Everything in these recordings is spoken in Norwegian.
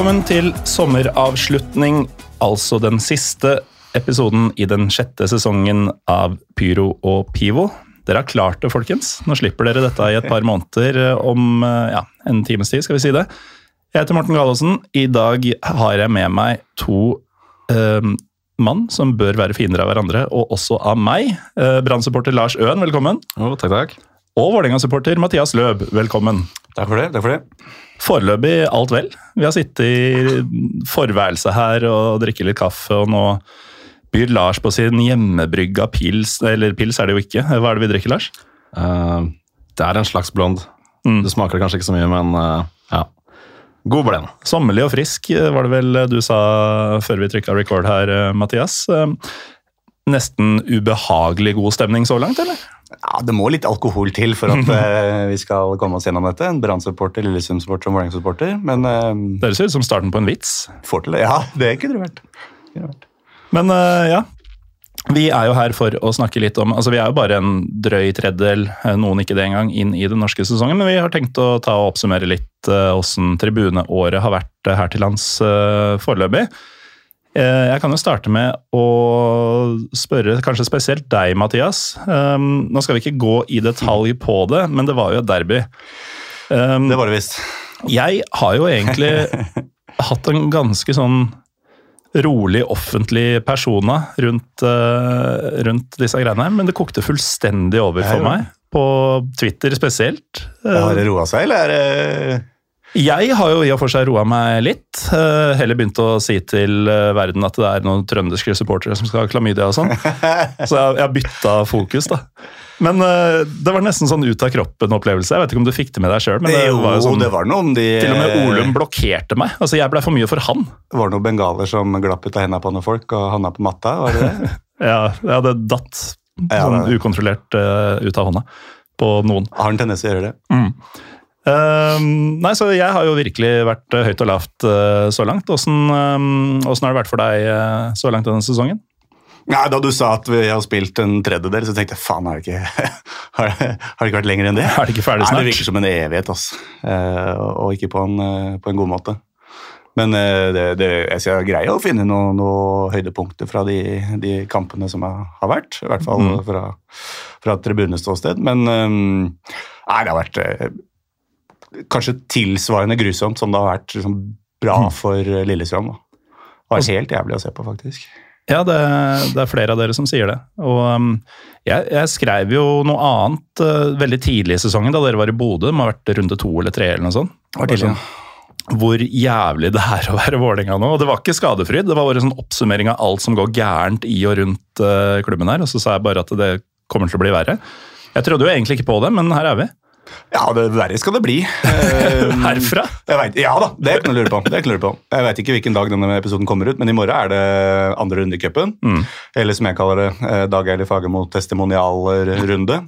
Velkommen til sommeravslutning, altså den siste episoden i den sjette sesongen av Pyro og Pivo. Dere har klart det, folkens. Nå slipper dere dette i et par måneder eh, om eh, ja, en times tid, skal vi si det. Jeg heter Morten Galaasen. I dag har jeg med meg to eh, mann som bør være fiender av hverandre, og også av meg. Eh, Brann-supporter Lars Øen, velkommen. Oh, takk, takk. Og Vålerenga-supporter Mathias Løb, velkommen. Takk for det. takk for det. Foreløpig alt vel. Vi har sittet i forværelset her og drikket litt kaffe, og nå byr Lars på sin hjemmebrygga pils. Eller pils er det jo ikke. Hva er det vi drikker, Lars? Uh, det er en slags blond. Mm. Det smaker kanskje ikke så mye, men uh, ja. God blend. Sommerlig og frisk, var det vel du sa før vi trykka record her, Mathias. Nesten ubehagelig god stemning så langt, eller? Ja, Det må litt alkohol til for at eh, vi skal komme oss gjennom dette. En Brann-supporter, Lillesund-supporter og Vålerenga-supporter. Men uh, Det ser ut som starten på en vits. får til det. Ja, det kunne det vært. Kunne det vært. Men uh, ja, vi er jo her for å snakke litt om altså Vi er jo bare en drøy tredjedel, noen ikke det engang, inn i den norske sesongen. Men vi har tenkt å ta og oppsummere litt åssen tribuneåret har vært her til lands foreløpig. Eh, jeg kan jo starte med å spørre kanskje spesielt deg, Mathias. Um, nå skal vi ikke gå i detalj på det, men det var jo et derby. Um, Det var det visst. jeg har jo egentlig hatt en ganske sånn rolig offentlig persona rundt, eh, rundt disse greiene her, men det kokte fullstendig over for meg. På Twitter spesielt. Har det roa seg, eller er det Jeg har jo i og for seg roa meg litt. eh, Heller begynt å si til eh, verden at det er noen trønderske supportere som skal ha klamydia og sånn. Så jeg, jeg har bytta fokus, da. Men eh, det var nesten sånn ut av kroppen-opplevelse. Jeg vet ikke om du fikk det med deg sjøl, men det jo, var jo sånn det var noen de Til og med Olum blokkerte meg. Altså, Jeg blei for mye for han. var det noen bengaler som glapp ut av hendene på noen folk og havna på matta. var det det? Ja, ja det datt sånn ukontrollert ut av hånda på noen. Har en tendens til å gjøre det. Ehm, nei, så Jeg har jo virkelig vært eh, høyt og lavt eh, så langt. Åssen ehm, har det vært for deg eh, så langt denne sesongen? Nei, Da du sa at vi har spilt en tredjedel, så tenkte jeg faen, har det ikke, har det, har det ikke vært lenger enn det? Er det ikke ferdig Nei. Det virker som en evighet, altså. Og ikke på en, på en god måte. Men det, det, jeg skal greie å finne noen noe høydepunkter fra de, de kampene som har, har vært. I hvert fall Mm. fra, fra tribuneståsted. Men eh, nei, det har vært kanskje tilsvarende grusomt som det har vært liksom, bra Mm. for eh, Lillestrøm. Da. Det var helt jævlig å se på, faktisk. Ja, det, det er flere av dere som sier det. Og um, jeg, jeg skrev jo noe annet uh, veldig tidlig i sesongen, da dere var i Bodø. Det må ha vært runde to eller tre eller noe sånt. Var tidlig, ja. Hvor jævlig det er å være Vålerenga nå. Og det var ikke skadefryd, det var bare sånn oppsummering av alt som går gærent i og rundt uh, klubben her. Og så sa jeg bare at det kommer til å bli verre. Jeg trodde jo egentlig ikke på det, men her er vi. Ja, det verre skal det bli. Eh, Herfra. Jeg vet, ja da, det noe å lure på. Det kan du lure på. Jeg vet ikke hvilken dag denne episoden kommer ut, men i morgen er det andre runde i cupen. Mm. Eller som jeg kaller det, eh, Dag Eilif Fagermo testimonialrunde.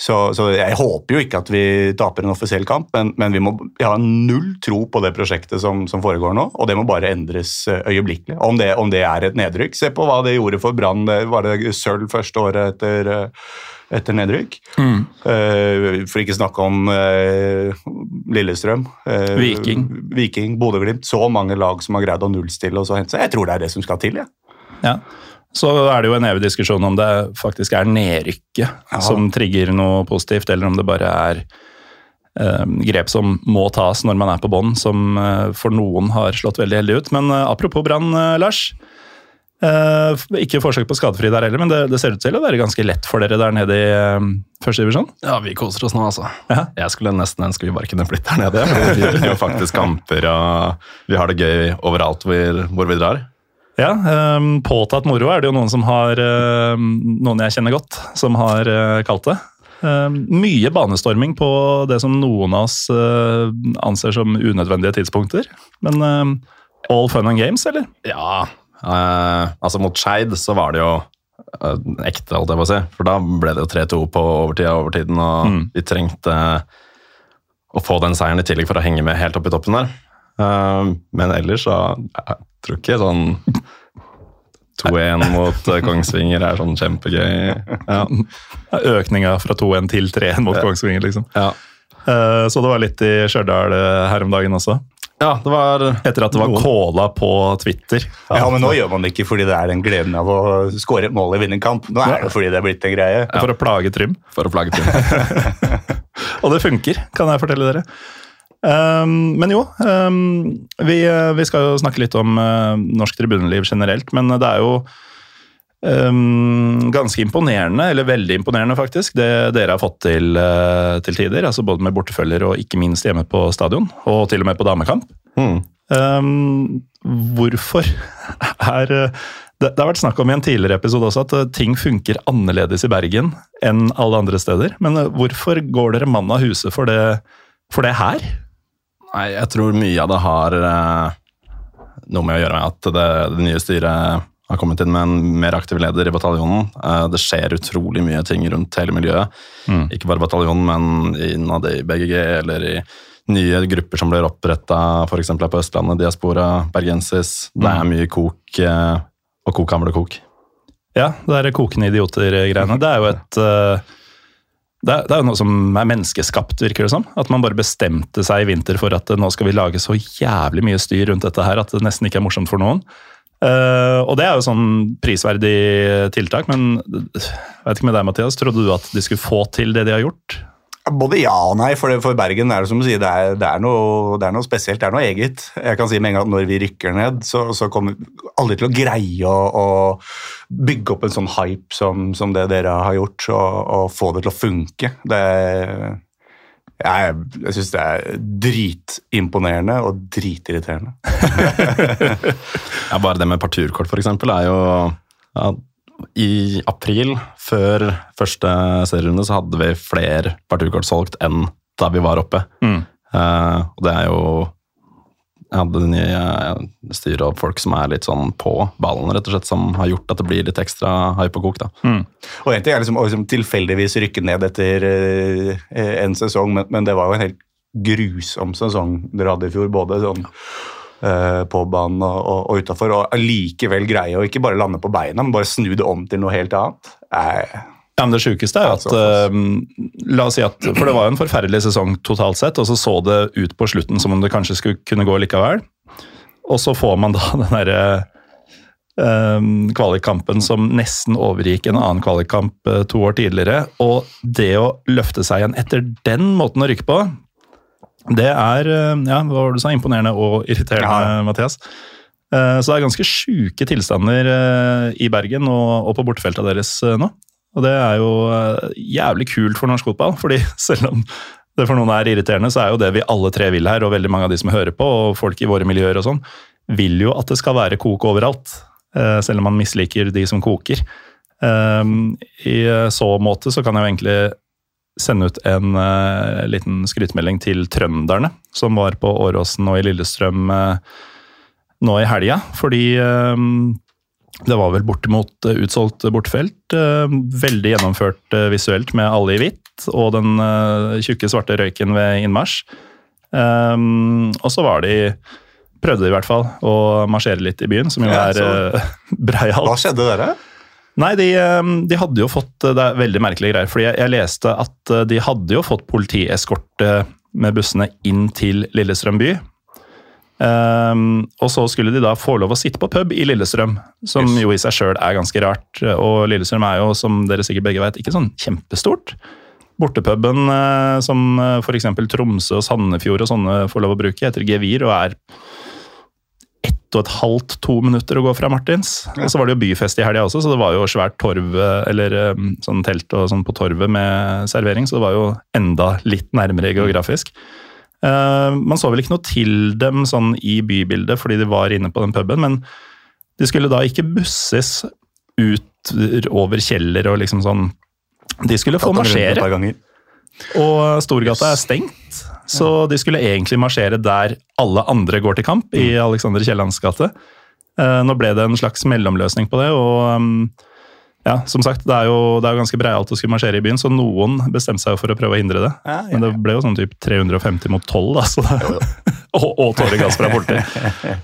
Så, så jeg håper jo ikke at vi taper en offisiell kamp, men, men vi må ha null tro på det prosjektet som, som foregår nå, og det må bare endres eh, øyeblikkelig. Om det, om det er et nedrykk. Se på hva det gjorde for Brann. Var det sølv første året etter etter nedrykk. Eh, for ikke snakke om eh, Lillestrøm. eh, Viking. Viking, Bodø-Glimt. Så mange lag som har greid å nullstille og så hente seg. Jeg tror det er det som skal til. Ja. Ja. Så er det jo en evig diskusjon om det faktisk er nedrykket Ja. som trigger noe positivt, eller om det bare er eh, grep som må tas når man er på bånn, som eh, for noen har slått veldig heldig ut. Men eh, apropos Brann, Lars. Eh, ikke forsøk på skadefri der heller, men det, det ser ut til å være ganske lett for dere der nede i uh, første divisjon. Ja, vi koser oss nå, altså. Ja. Jeg skulle nesten ønske vi bare kunne blitt der nede. Vi vinner jo faktisk kamper, og vi har det gøy overalt hvor, hvor vi drar. Ja, um, Påtatt moro er det jo noen som har uh, Noen jeg kjenner godt, som har kalt det. Mye banestorming på det som noen av oss anser som unødvendige tidspunkter. Men all fun and games, eller? Ja, altså mot Skeid så var det jo eh, ekte, holdt jeg på å si. For da ble det jo 3-2 på overtida og overtiden, og Mm. vi trengte å få den seieren i tillegg for å henge med helt opp i toppen der. Eh, men ellers så jeg tror ikke sånn 2-1 mot eh, Kongsvinger er sånn kjempegøy. Ja. Økninga fra 2-1 til 3-1 mot Kongsvinger, liksom. Ja. Eh, Så det var litt i Stjørdal eh, her om dagen også. Ja, det var Etter at det var cola på Twitter. Ja, men nå gjør man det ikke fordi det er den gleden av å skåre et mål i vinnerkamp. Nå er det fordi det er blitt en greie. For å plage Trym. for å plage Trym. Og det funker, kan jeg fortelle dere. Um, men jo, um, vi, uh, vi skal jo snakke litt om uh, norsk tribuneliv generelt, men det er jo um, ganske imponerende, eller veldig imponerende faktisk, det dere har fått til uh, til tider. altså Både med bortefølger og ikke minst hjemme på stadion, og til og med på damekamp. Mm. Um, hvorfor er uh, det, det har vært snakk om i en tidligere episode også at uh, ting funker annerledes i Bergen enn alle andre steder. Men hvorfor går dere mann av huset for det, for det her? Nei, jeg tror mye av det har eh, noe med å gjøre med at det, det nye styret har kommet inn med en mer aktiv leder i bataljonen. Eh, det skjer utrolig mye ting rundt hele miljøet. Mm. Ikke bare bataljonen, men innad i BGG eller i nye grupper som blir oppretta f.eks. på Østlandet, Diaspora, Bergensis. Det er mye kok, eh, og kok og kok. Ja, det er kokende idioter-greiene. Det er jo et uh, det er, det er noe som er menneskeskapt, virker det som. At man bare bestemte seg i vinter for at nå skal vi lage så jævlig mye styr rundt dette her at det nesten ikke er morsomt for noen. Uh, og det er jo sånn prisverdig tiltak, men vet ikke med deg, Mathias. Trodde du at de skulle få til det de har gjort? Både ja og nei, for, det, for Bergen er det som du sier, det er, det, er noe, det er noe spesielt, det er noe eget. Jeg kan si med en gang at Når vi rykker ned, så, så kommer aldri til å greie å, å bygge opp en sånn hype som, som det dere har gjort, og, og få det til å funke. Det, jeg jeg syns det er dritimponerende og dritirriterende. Ja, bare det med parturkort, for eksempel, er jo ja, I april, før første serierunde, så hadde vi flere parturkort solgt enn da vi var oppe. Mm. Uh, og det er jo Jeg hadde det nye styret og folk som er litt sånn på ballen, rett og slett, som har gjort at det blir litt ekstra hype og kok. da. Og en ting er liksom liksom tilfeldigvis rykke ned etter eh, en sesong, men, men det var jo en helt grusom sesong dere hadde i fjor, både sånn eh, på banen og, og, og utafor, og allikevel greie å ikke bare lande på beina, men bare snu det om til noe helt annet. Eh, Ja, men Det sjukeste er jo at uh, La oss si at For det var jo en forferdelig sesong totalt sett, og så så det ut på slutten som om det kanskje skulle kunne gå likevel. Og så får man da den derre eh, kvalikkampen som nesten overgikk en annen kvalikkamp eh, to år tidligere. Og det å løfte seg igjen etter den måten å rykke på, det er eh, ja, hva var det du sa, imponerende og irriterende, Ja. Mathias. Eh, Så det er ganske sjuke tilstander eh, i Bergen og, på bortefeltet deres nå. Og det er jo eh, jævlig kult for norsk fotball, fordi selv om det for noen er irriterende, så er jo det vi alle tre vil her, og veldig mange av de som hører på, og folk i våre miljøer og sånn, vil jo at det skal være kok overalt. eh, Selv om man misliker de som koker. Eh, I så måte så kan jeg jo egentlig sende ut en eh, liten skrytemelding til trønderne, som var på Åråsen og i Lillestrøm eh, nå i helga. Fordi eh, det var vel bortimot eh, utsolgt bortfelt. eh, Veldig gjennomført eh, visuelt med alle i hvitt og den eh, tjukke, svarte røyken ved innmarsj. Og så var de Prøvde de i hvert fall å marsjere litt i byen, som jo er ja, breialt. hva skjedde dere? Nei, de, eh, de hadde jo fått Det er veldig merkelige greier. fordi jeg, jeg leste at eh, de hadde jo fått politieskorte med bussene inn til Lillestrøm by. Ehm, og så skulle de da få lov å sitte på pub i Lillestrøm, som Yes. jo i seg sjøl er ganske rart. Og Lillestrøm er jo, som dere sikkert begge vet, ikke sånn kjempestort. Bortepuben uh, som eh, f.eks. Tromsø og Sandefjord og sånne får lov å bruke, heter Gevir og er ett og et halvt, to minutter å gå fra Martins. Og så var det jo byfest i helga også, så det var jo svært torv, eller um, sånn telt og sånn på torvet med servering, så det var jo enda litt nærmere geografisk. Eh, man så vel ikke noe til dem sånn i bybildet fordi de var inne på den puben, men de skulle da ikke busses ut over Kjeller og liksom sånn De skulle få marsjere. Og Storgata er stengt, så de skulle egentlig marsjere der alle andre går til kamp, i Alexander Kiellands gate. Eh, Nå ble det en slags mellomløsning på det, og um, ja, som sagt, det er jo, det er jo ganske breialt å skulle marsjere i byen, så noen bestemte seg for å prøve å hindre det. Ja, ja, Men det ble jo sånn typ 350 mot 12, da, så det, og, og tåregass fra borti.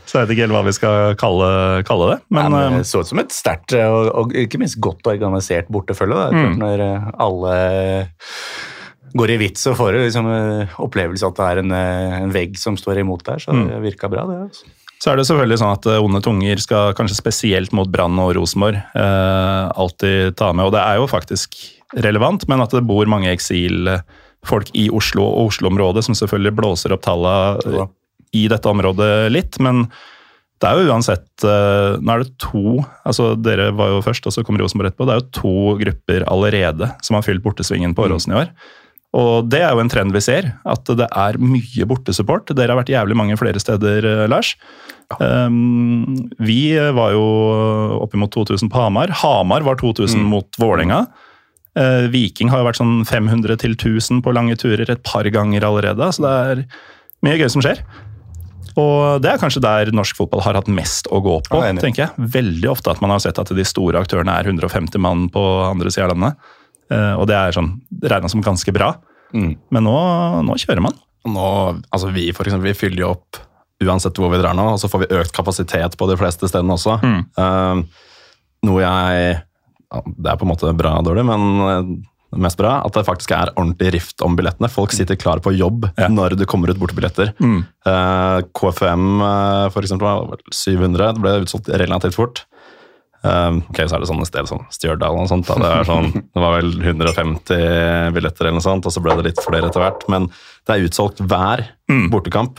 Så jeg vet ikke helt hva vi skal kalle, kalle det. Men, Men, det eh, så ut som et sterkt eh, og, og ikke minst godt organisert bortefølge. Da. Mm. Når eh, alle går i vits og får du liksom opplevelse at det er en, en vegg som står imot der. Så Mm. det virka bra, det. Altså. Så er det selvfølgelig sånn at eh, onde tunger skal kanskje spesielt mot Brann og Rosenborg eh, alltid ta med, og det er jo faktisk relevant, men at det bor mange eksilfolk i Oslo og Oslo-området som selvfølgelig blåser opp tallene Ja. i dette området litt, men det er jo uansett eh, Nå er det to altså Dere var jo først, og så kom Rosenborg etterpå. Det er jo to grupper allerede som har fylt bortesvingen på Åråsen i år. Og det er jo en trend vi ser, at det er mye bortesupport. Dere har vært jævlig mange flere steder, eh, Lars. Um, vi var jo oppimot 2000 på Hamar. Hamar var 2000 mot Vålerenga. Eh, Viking har jo vært sånn 500 til 1000 på lange turer et par ganger allerede, så det er mye gøy som skjer. Og det er kanskje der norsk fotball har hatt mest å gå på, Ja, tenker jeg. Veldig ofte at man har sett at de store aktørene er 150 mann på andre sida av landet. Eh, Og det er sånn regna som ganske bra. Mm. Men nå, nå kjører man. Nå, altså vi for eksempel, vi fyller jo opp uansett hvor vi drar nå, og så får vi økt kapasitet på de fleste stedene også. Mm. Uh, noe jeg ja, Det er på en måte bra og dårlig, men eh, mest bra at det faktisk er ordentlig rift om billettene. Folk sitter klar på jobb Ja. når det kommer ut bortebilletter. Mm. Uh, KFM uh, for eksempel var 700, det ble utsolgt relativt fort. Eh, ok, Så er det sånne sted som Stjørdal og sånt. Da. Det, sånn, det var vel 150 billetter eller noe sånt, og så ble det litt flere etter hvert. Men det er utsolgt hver Mm. bortekamp.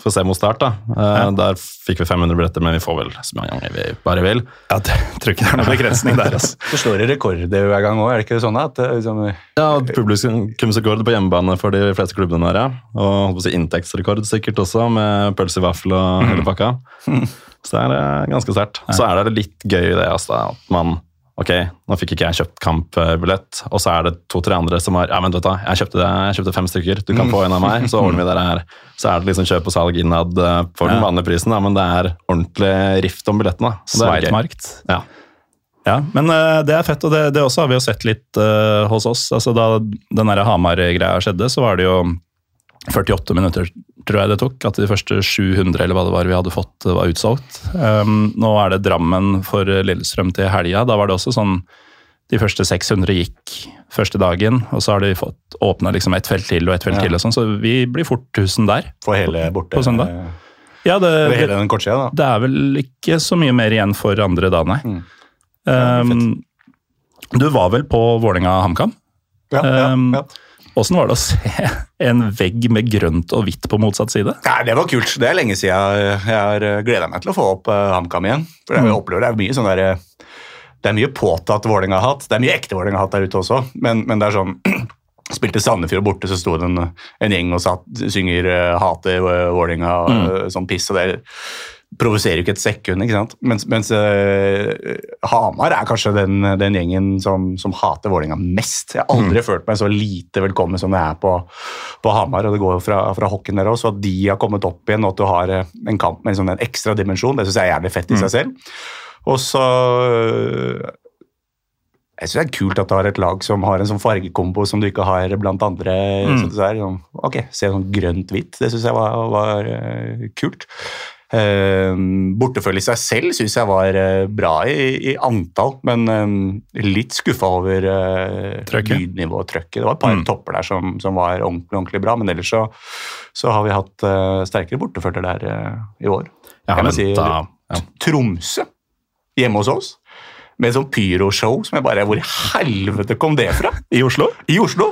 Får se mot start, da. Eh, Der fikk vi 500 billetter, men vi får vel så mange ganger vi bare vil. Ja, det tror ikke det er noen begrensning der, altså. Så slår det rekorder hver gang òg, er det ikke sånn at det, liksom, Ja, Publikumsrekord på hjemmebane for de fleste klubbene der, ja. Og si inntektsrekord sikkert også, med pølse i vaffel og hele pakka. Så det er eh, ganske sterkt. Så er det litt gøy det, altså, at man Ok, nå fikk ikke jeg kjøpt kampbillett, og så er det to-tre andre som har Ja, men vet du jeg kjøpte, det, jeg kjøpte fem stykker, du kan få en av meg, så ordner vi det her. Så er det liksom kjøp og salg innad eh, for den vanlige prisen, da, men det er ordentlig rift om billettene. Sveitmarkt. Ja. Ja, men eh, det er fett, og det, det også har vi jo sett litt uh, hos oss. Altså Da den Hamar-greia skjedde, så var det jo 48 minutter, tror jeg det tok, at de første 700 eller hva det var vi hadde fått, eh, var utsolgt. Um, nå er det Drammen for Lillestrøm til helga. Da var det også sånn De første 600 gikk første dagen, og så har de fått åpna liksom ett felt til og ett felt Ja. til, og sånn, så vi blir fort 1000 der. for hele borte... På søndag? Ja, det, for hele den kortsida, da. det er vel ikke så mye mer igjen for andre da, nei. Mm. Ja, Um, du var vel på Vålerenga-HamKam? Ja, ja, Um, ja. Åssen var det å se en vegg med grønt og hvitt på motsatt side? Nei, Det var kult. Det er lenge siden jeg har gleda meg til å få opp uh, HamKam igjen. For Det, Mm. opplever det er mye sånn der, eh, Det er mye påtatt Vålerenga-hat. Det er mye ekte Vålerenga-hat der ute også, men, men det er sånn Spilte Sandefjord borte, så sto det en, en gjeng og satt, synger uh, 'Hater Vålerenga' og Mm. sånn piss. og det provoserer jo ikke et sekund, ikke sant? Mens, mens uh, Hamar er kanskje den, den gjengen som, som hater Vålerenga mest. Jeg har aldri følt meg så lite velkommen som jeg er på, på Hamar, og det går jo fra, fra hockeyen der også, at de har kommet opp igjen, og at du har eh, en kamp med en, sånn, en ekstra dimensjon, det syns jeg er jævlig fett i seg selv. Og så uh, Jeg syns det er kult at du har et lag som har en sånn fargekombo som du ikke har blant andre. Mm. Så det er, sånn, ok, Se sånn grønt-hvitt. Det syns jeg var, var uh, kult. Uh, Bortefølge i seg selv syns jeg var øh, bra i, i antall, men øh, litt skuffa over uh, lydnivået og trøkket. Det var et par Mm. topper der som, som var ordentlig, ordentlig bra, men ellers så, så har vi hatt øh, sterkere bortefølger der i år. Jeg har si- ja. Tromsø hjemme hos oss. Med et sånt pyroshow som jeg bare Hvor i helvete kom det fra? I Oslo? I Oslo!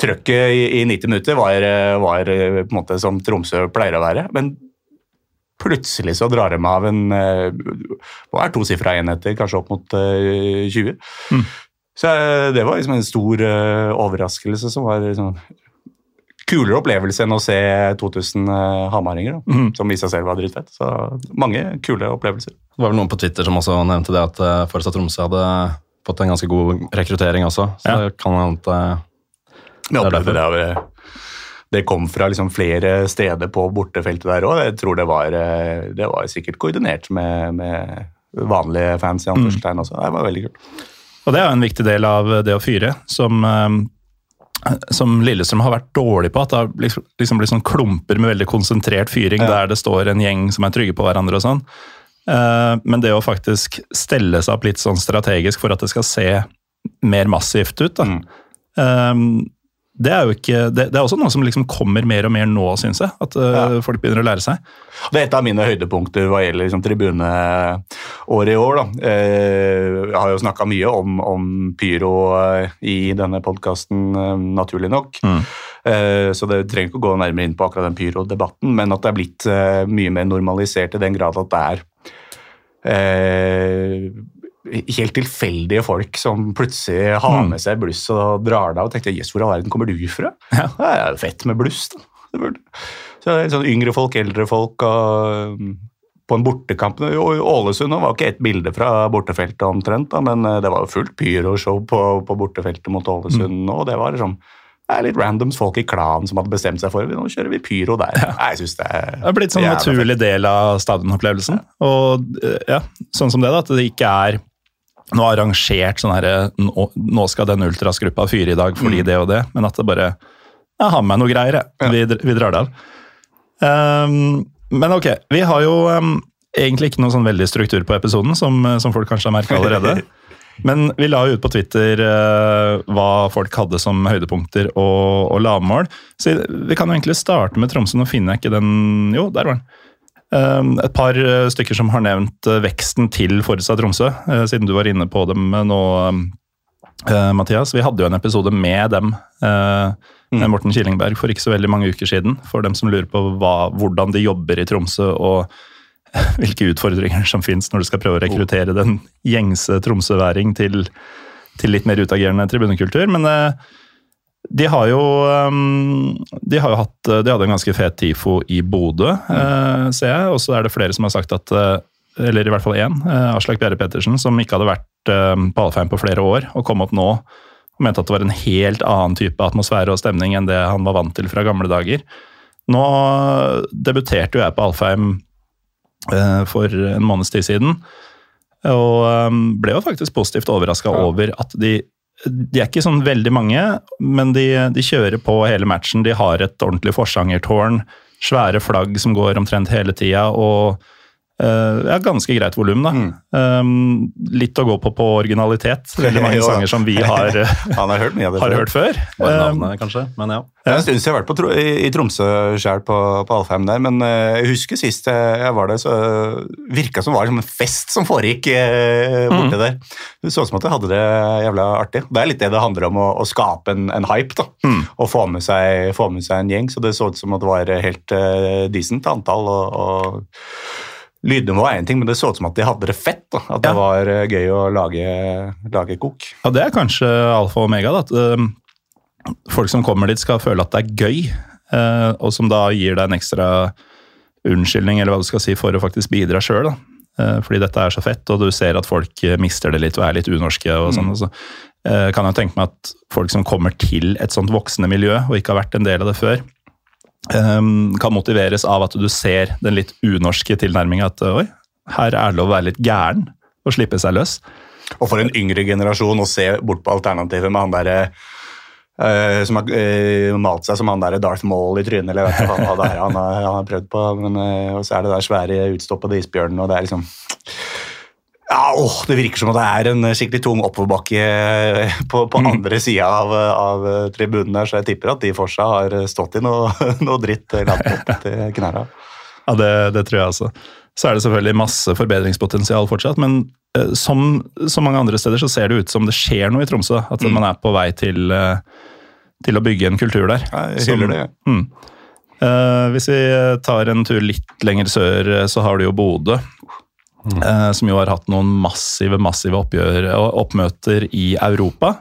Trøkket i, i 90 minutter var, eh, var eh, på en måte som Tromsø pleier å være. Men plutselig så drar de av en eh, Hva er tosifra enheter, kanskje opp mot eh, 20. Så eh, det var liksom en stor overraskelse som var liksom kulere opplevelse enn å se 2000 eh, hamaringer, da, som i seg selv var dritfett. Så mange kule opplevelser. Det var vel noen på Twitter som også nevnte det at uh, Forestad Tromsø hadde fått en ganske god rekruttering også. Så Ja. det kan hende at uh, Vi er opplevde det, av, det kom fra liksom flere steder på bortefeltet der òg. Jeg tror det var, eh, det var sikkert koordinert med, med vanlige fans i anførselstegn også. Det var veldig kult. Og det er jo en viktig del av det å fyre, som, eh, som Lillestrøm har vært dårlig på. At det har liksom, liksom blitt sånn klumper med veldig konsentrert fyring, Ja. der det står en gjeng som er trygge på hverandre og sånn. Eh, Men det å faktisk stelle seg opp litt sånn strategisk for at det skal se mer massivt ut, da. Mm. Det er jo ikke, det, det er også noe som liksom kommer mer og mer nå, syns jeg. At uh, Ja. folk begynner å lære seg. Det er et av mine høydepunkter hva gjelder liksom, tribuneåret i år. Da. Eh, Jeg har jo snakka mye om, om pyro eh, i denne podkasten, naturlig nok. Mm. Eh, Så det trenger ikke å gå nærmere inn på akkurat den pyrodebatten, men at det er blitt mye mer normalisert i den grad at det er eh, helt tilfeldige folk som plutselig har Mm. med seg bluss og drar deg, av. Og tenkte jøss, hvor i all verden kommer du fra? Ja. Det er jo fett med bluss, da. Så det er sånn yngre folk, eldre folk og um, på en bortekamp og i Ålesund var ikke et bilde fra bortefeltet omtrent, da, men eh, det var jo fullt pyroshow på, på bortefeltet mot Ålesund Mm. og Det var liksom det er litt randoms folk i klanen som hadde bestemt seg for nå kjører vi pyro der. Ja. Jeg synes det er Det har blitt sånn en naturlig del av stadionopplevelsen. Og eh, ja, sånn som det, da, at det ikke er noe arrangert sånn herre nå, nå skal den ultrasgruppa fyre i dag fordi det og det, men at det bare Jeg har med meg noe greier, jeg. Ja. Vi, vi drar det av. Um, men ok, vi har jo um, egentlig ikke noe sånn veldig struktur på episoden, som, som folk kanskje har merka allerede. Men vi la jo ut på Twitter uh, hva folk hadde som høydepunkter og, og lavmål. Så vi kan jo egentlig starte med Tromsø. Nå finner jeg ikke den Jo, der var den. Um, et par eh, stykker som har nevnt eh, veksten til Forutsa Tromsø, eh, siden du var inne på dem nå, Mathias. Vi hadde jo en episode med dem, eh, med Morten Killingberg, for ikke så veldig mange uker siden. For dem som lurer på hva, hvordan de jobber i Tromsø, og hvilke utfordringer som finnes når du skal prøve å rekruttere den gjengse tromsøværing til, til litt mer utagerende tribunekultur. Men de har jo um, De har jo hatt De hadde en ganske fet TIFO i Bodø, mm. ser jeg. Og så er det flere som har sagt at eh, Eller i hvert fall én, eh, Aslak Bjerre Pettersen, som ikke hadde vært eh, på Alfheim på flere år, og kom opp nå og mente at det var en helt annen type atmosfære og stemning enn det han var vant til fra gamle dager. Nå debuterte jo jeg på Alfheim eh, for en måneds tid siden, og eh, ble jo faktisk positivt overraska over at de de er ikke sånn veldig mange, men de, de kjører på hele matchen. De har et ordentlig forsangertårn, svære flagg som går omtrent hele tida, og ja, ganske greit volum, da. Um, litt å gå på på originalitet. Veldig mange Jo sanger som vi har, eh, Han har hørt mye av det har før. hørt før. Bare Um, navnet, kanskje. Men ja. Det er en stund siden jeg har vært på, i, i Tromsø sjøl på, på Alfheim der, men eh, jeg husker sist jeg, var der, så virka som det var som en fest som foregikk eh, borte der. Det så ut som at jeg hadde det jævla artig. Det er litt det det handler om, å, å skape en, en hype, da. Og få med, seg, få med seg en gjeng, så det så ut som at det var helt uh, decent antall. og, og Lydnivået er én ting, men det så ut som at de hadde det fett. da. At det Ja. var eh, gøy å lage, lage kok. Ja, det er kanskje alfa og omega. Da, at um, folk som kommer dit, skal føle at det er gøy. eh, og som da gir deg en ekstra unnskyldning eller hva du skal si, for å faktisk bidra sjøl. fordi dette er så fett, og du ser at folk eh, mister det litt og er litt unorske. og sånn. Mm. så eh, kan jeg tenke meg at folk som kommer til et sånt voksende miljø, og ikke har vært en del av det før, eh, kan motiveres av at du ser den litt unorske tilnærminga. At oi, her er det lov å være litt gæren og slippe seg løs. Og for en yngre generasjon å se bort på alternativet med han derre eh, som har eh, malt seg som han der Darth Maul i trynet, eller vet ikke hva det er han har, han har prøvd på. Men, eh, og så er det der svære utstoppede isbjørnen, og det er liksom ja, åh, Det virker som at det er en skikkelig tung oppoverbakke på, på, mm. andre sida av, av tribunen der, så jeg tipper at de for seg har stått i noe, noe dritt langt opp til knærne. Ja, det, det tror jeg også. Så er det selvfølgelig masse forbedringspotensial fortsatt, men eh, som så mange andre steder så ser det ut som det skjer noe i Tromsø. At man er på vei til, eh, til å bygge en kultur der. Ja, jeg hyller det. Mm. Eh, hvis vi tar en tur litt lenger sør, eh, så har du jo Bodø. Eh, som jo har hatt noen massive massive oppgjør oppmøter i Europa.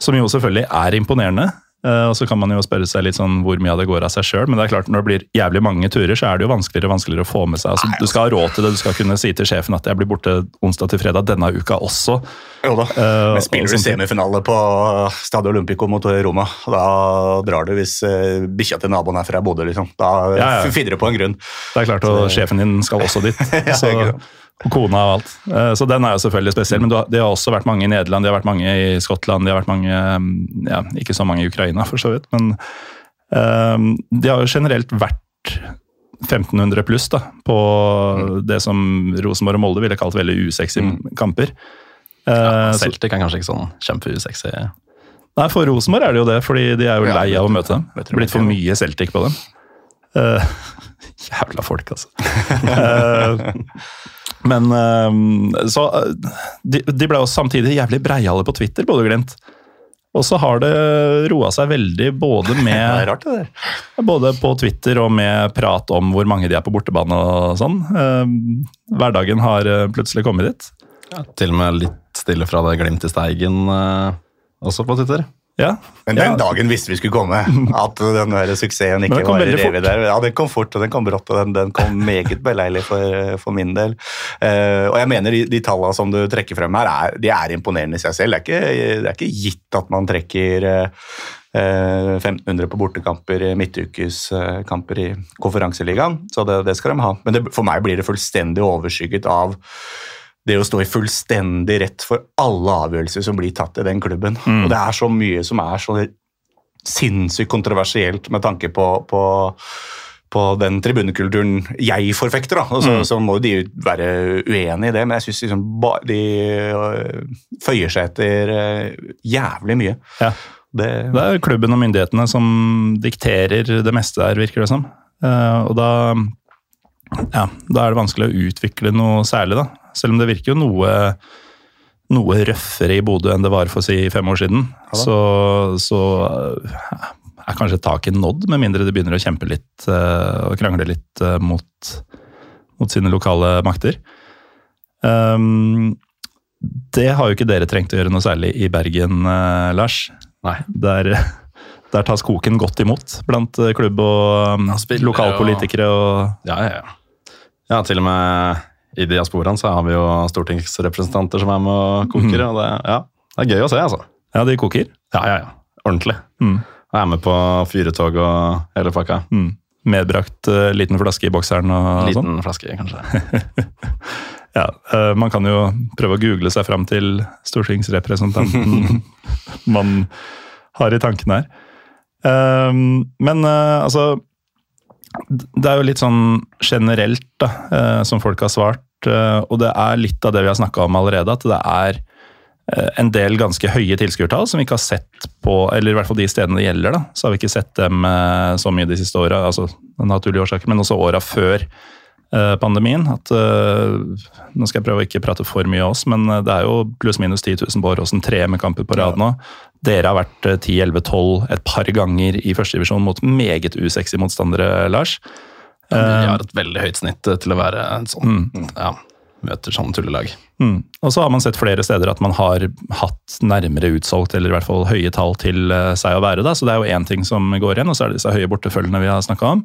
Som jo selvfølgelig er imponerende. Eh, og så kan man jo spørre seg litt sånn hvor mye av det går av seg sjøl. Men det er klart når det blir jævlig mange turer, så er det jo vanskeligere og vanskeligere å få med seg. Altså, du skal ha råd til det, du skal kunne si til sjefen at jeg blir borte onsdag til fredag denne uka også. Jo da. Eh, Men spiller du semifinale på Stadio Olympico mot Roma, da drar du hvis uh, bikkja til naboen er fra Bodø, liksom. Da Ja, ja. finner du på en grunn. Det er klart, og sjefen din skal også dit. Ja, så, kona og alt. Eh, Så den er jo selvfølgelig spesiell. Men det har også vært mange i Nederland, det har vært mange i Skottland, det har vært mange mm, ja, Ikke så mange i Ukraina, for så vidt. Men um, de har jo generelt vært 1500 pluss da, på Mm. det som Rosenborg og Molde ville kalt veldig usexy kamper. Eh, Ja, Celtic er kanskje ikke sånn kjempeusexy. Nei, for Rosenborg er det jo det, fordi de er jo lei av å møte dem. Det er Blitt for mye Celtic på dem. Uh, jævla folk, altså. Eh, men eh, så eh, de, de ble jo samtidig jævlig breiale på Twitter, Bodø-Glimt. Og så har det roa seg veldig både med rart, både på Twitter og med prat om hvor mange de er på bortebane og sånn. Eh, hverdagen har plutselig kommet dit. Til og med litt stille fra det Glimt i Steigen også på Twitter. Ja. Men den Ja. dagen visste vi skulle komme. At den der suksessen ikke den var revet der. Ja, den kom fort, og den kom brått, og den, den kom meget beleilig for, for min del. Uh, og jeg mener de, de tallene som du trekker frem her, er, de er imponerende i seg selv. Det er ikke, det er ikke gitt at man trekker eh, eh, 1500 på bortekamper, midtukeskamper i konferanseligaen, så det, det skal de ha. Men det, for meg blir det fullstendig overskygget av det å stå i fullstendig rett for alle avgjørelser som blir tatt i den klubben. Og det er så mye som er så sinnssykt kontroversielt med tanke på, på, på den tribunekulturen jeg forfekter. Da. Og så, så må de være uenig i det, men jeg syns liksom de øh, føyer seg etter øh, jævlig mye. Ja. Det, Det er klubben og myndighetene som dikterer det meste der, virker det som. Eh, og da, ja, da er det vanskelig å utvikle noe særlig, da. Selv om det virker jo noe, noe røffere i Bodø enn det var for si fem år siden. så så eh, er kanskje taket nådd, med mindre de begynner å kjempe litt eh, og krangle litt eh, mot, mot sine lokale makter. Um, det har jo ikke dere trengt å gjøre noe særlig i Bergen, Lars. Nei. Der, der tas koken godt imot blant klubb og lokalpolitikere og Ja, ja, ja. Ja, til og med i diasporaen så har vi jo stortingsrepresentanter som er med og koker. og det, ja, det er gøy å se, altså. Ja, de koker. Ja, ja, ja. Ordentlig. Mm. Er med på fyretog og hele pakka. Mm. Medbrakt uh, liten flaske i bokseren og sånn. Liten flaske, kanskje. Ja, uh, man kan jo prøve å google seg fram til stortingsrepresentanten man har i tankene her. Uh, men eh, altså Det er jo litt sånn generelt da, eh, som folk har svart, eh, og det er litt av det vi har snakka om allerede, at det er eh, en del ganske høye tilskuertall som vi ikke har sett på, eller i hvert fall de stedene det gjelder, da, så har vi ikke sett dem så mye de siste åra, altså naturlige årsaker, men også åra før pandemien. At, eh, nå skal jeg prøve å ikke prate for mye av oss, men eh, det er jo pluss-minus 10 000 på Åråsen, tre med kamper på rad nå. Dere har vært eh, 10-11-12 et par ganger i førstedivisjon mot meget usexy motstandere, Lars. Vi har et veldig høyt snitt eh, til å være sånn. Mm. ja, møter sånn tullelag. Mm. Og så har man sett flere steder at man har hatt nærmere utsolgt, eller i hvert fall høye tall til eh, seg å være. Da. Så det er jo én ting som går igjen, og så er det disse høye bortefølgene vi har snakka om.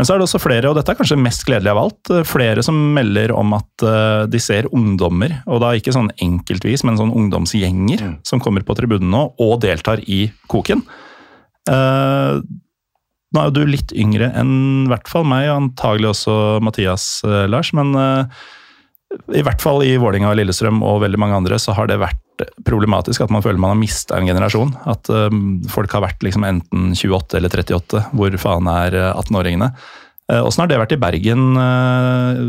Men så er det også flere, og dette er kanskje mest gledelig av alt, eh, flere som melder om at eh, de ser ungdommer, og da ikke sånn enkeltvis, men sånn ungdomsgjenger som kommer på tribunen nå og deltar i koken. Uh, nå er jo du litt yngre enn i hvert fall meg, og antagelig også Mathias, uh, Lars, men uh, i hvert fall i Vålinga og Lillestrøm og veldig mange andre, så har det vært problematisk at man føler man har mista en generasjon. At um, folk har vært liksom enten 28 eller 38. Hvor faen er uh, 18-åringene? Uh, har det vært i Bergen uh,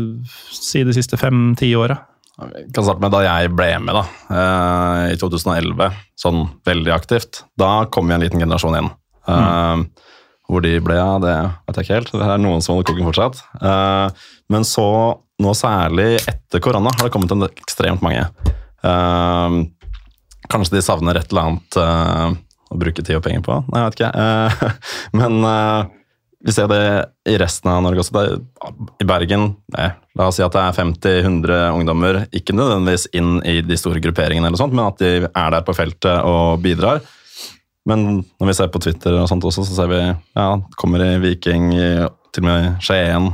si de siste fem-ti åra? Jeg kan starte med da jeg ble med da, uh, i 2011, sånn veldig aktivt. Da kom vi en liten generasjon inn. Mm. Hvor de ble av, det vet jeg ikke helt. Det er noen som holder koken fortsatt. Eh, men så, nå særlig etter korona, har det kommet en ekstremt mange. Eh, kanskje de savner et eller annet eh, å bruke tid og penger på? Nei, jeg vet ikke. Eh, men eh, vi ser det i resten av Norge også. Er, I Bergen nei, La oss si at det er 50-100 ungdommer, ikke nødvendigvis inn i de store grupperingene, eller sånt, men at de er der på feltet og bidrar. Men når vi ser på Twitter og sånt også, så ser vi ja, kommer i Viking, til og med Skien,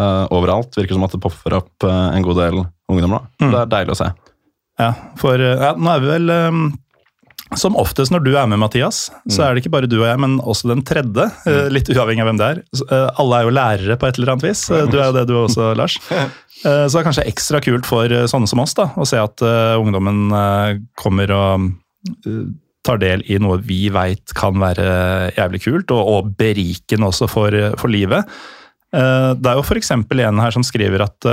uh, overalt. Virker som at det popper opp uh, en god del ungdommer. Mm. Det er deilig å se. Ja, for ja, nå er vi vel um, Som oftest når du er med, Mathias, så er det ikke bare du og jeg, men også den tredje. uh, litt uavhengig av hvem det er. Alle er jo lærere på et eller annet vis. Du er jo det, du også, Lars. Så det er kanskje ekstra kult for sånne som oss da, å se at ungdommen kommer og tar del i noe vi veit kan være jævlig kult, og, og berikende også for, for livet. Det er jo f.eks. en her som skriver at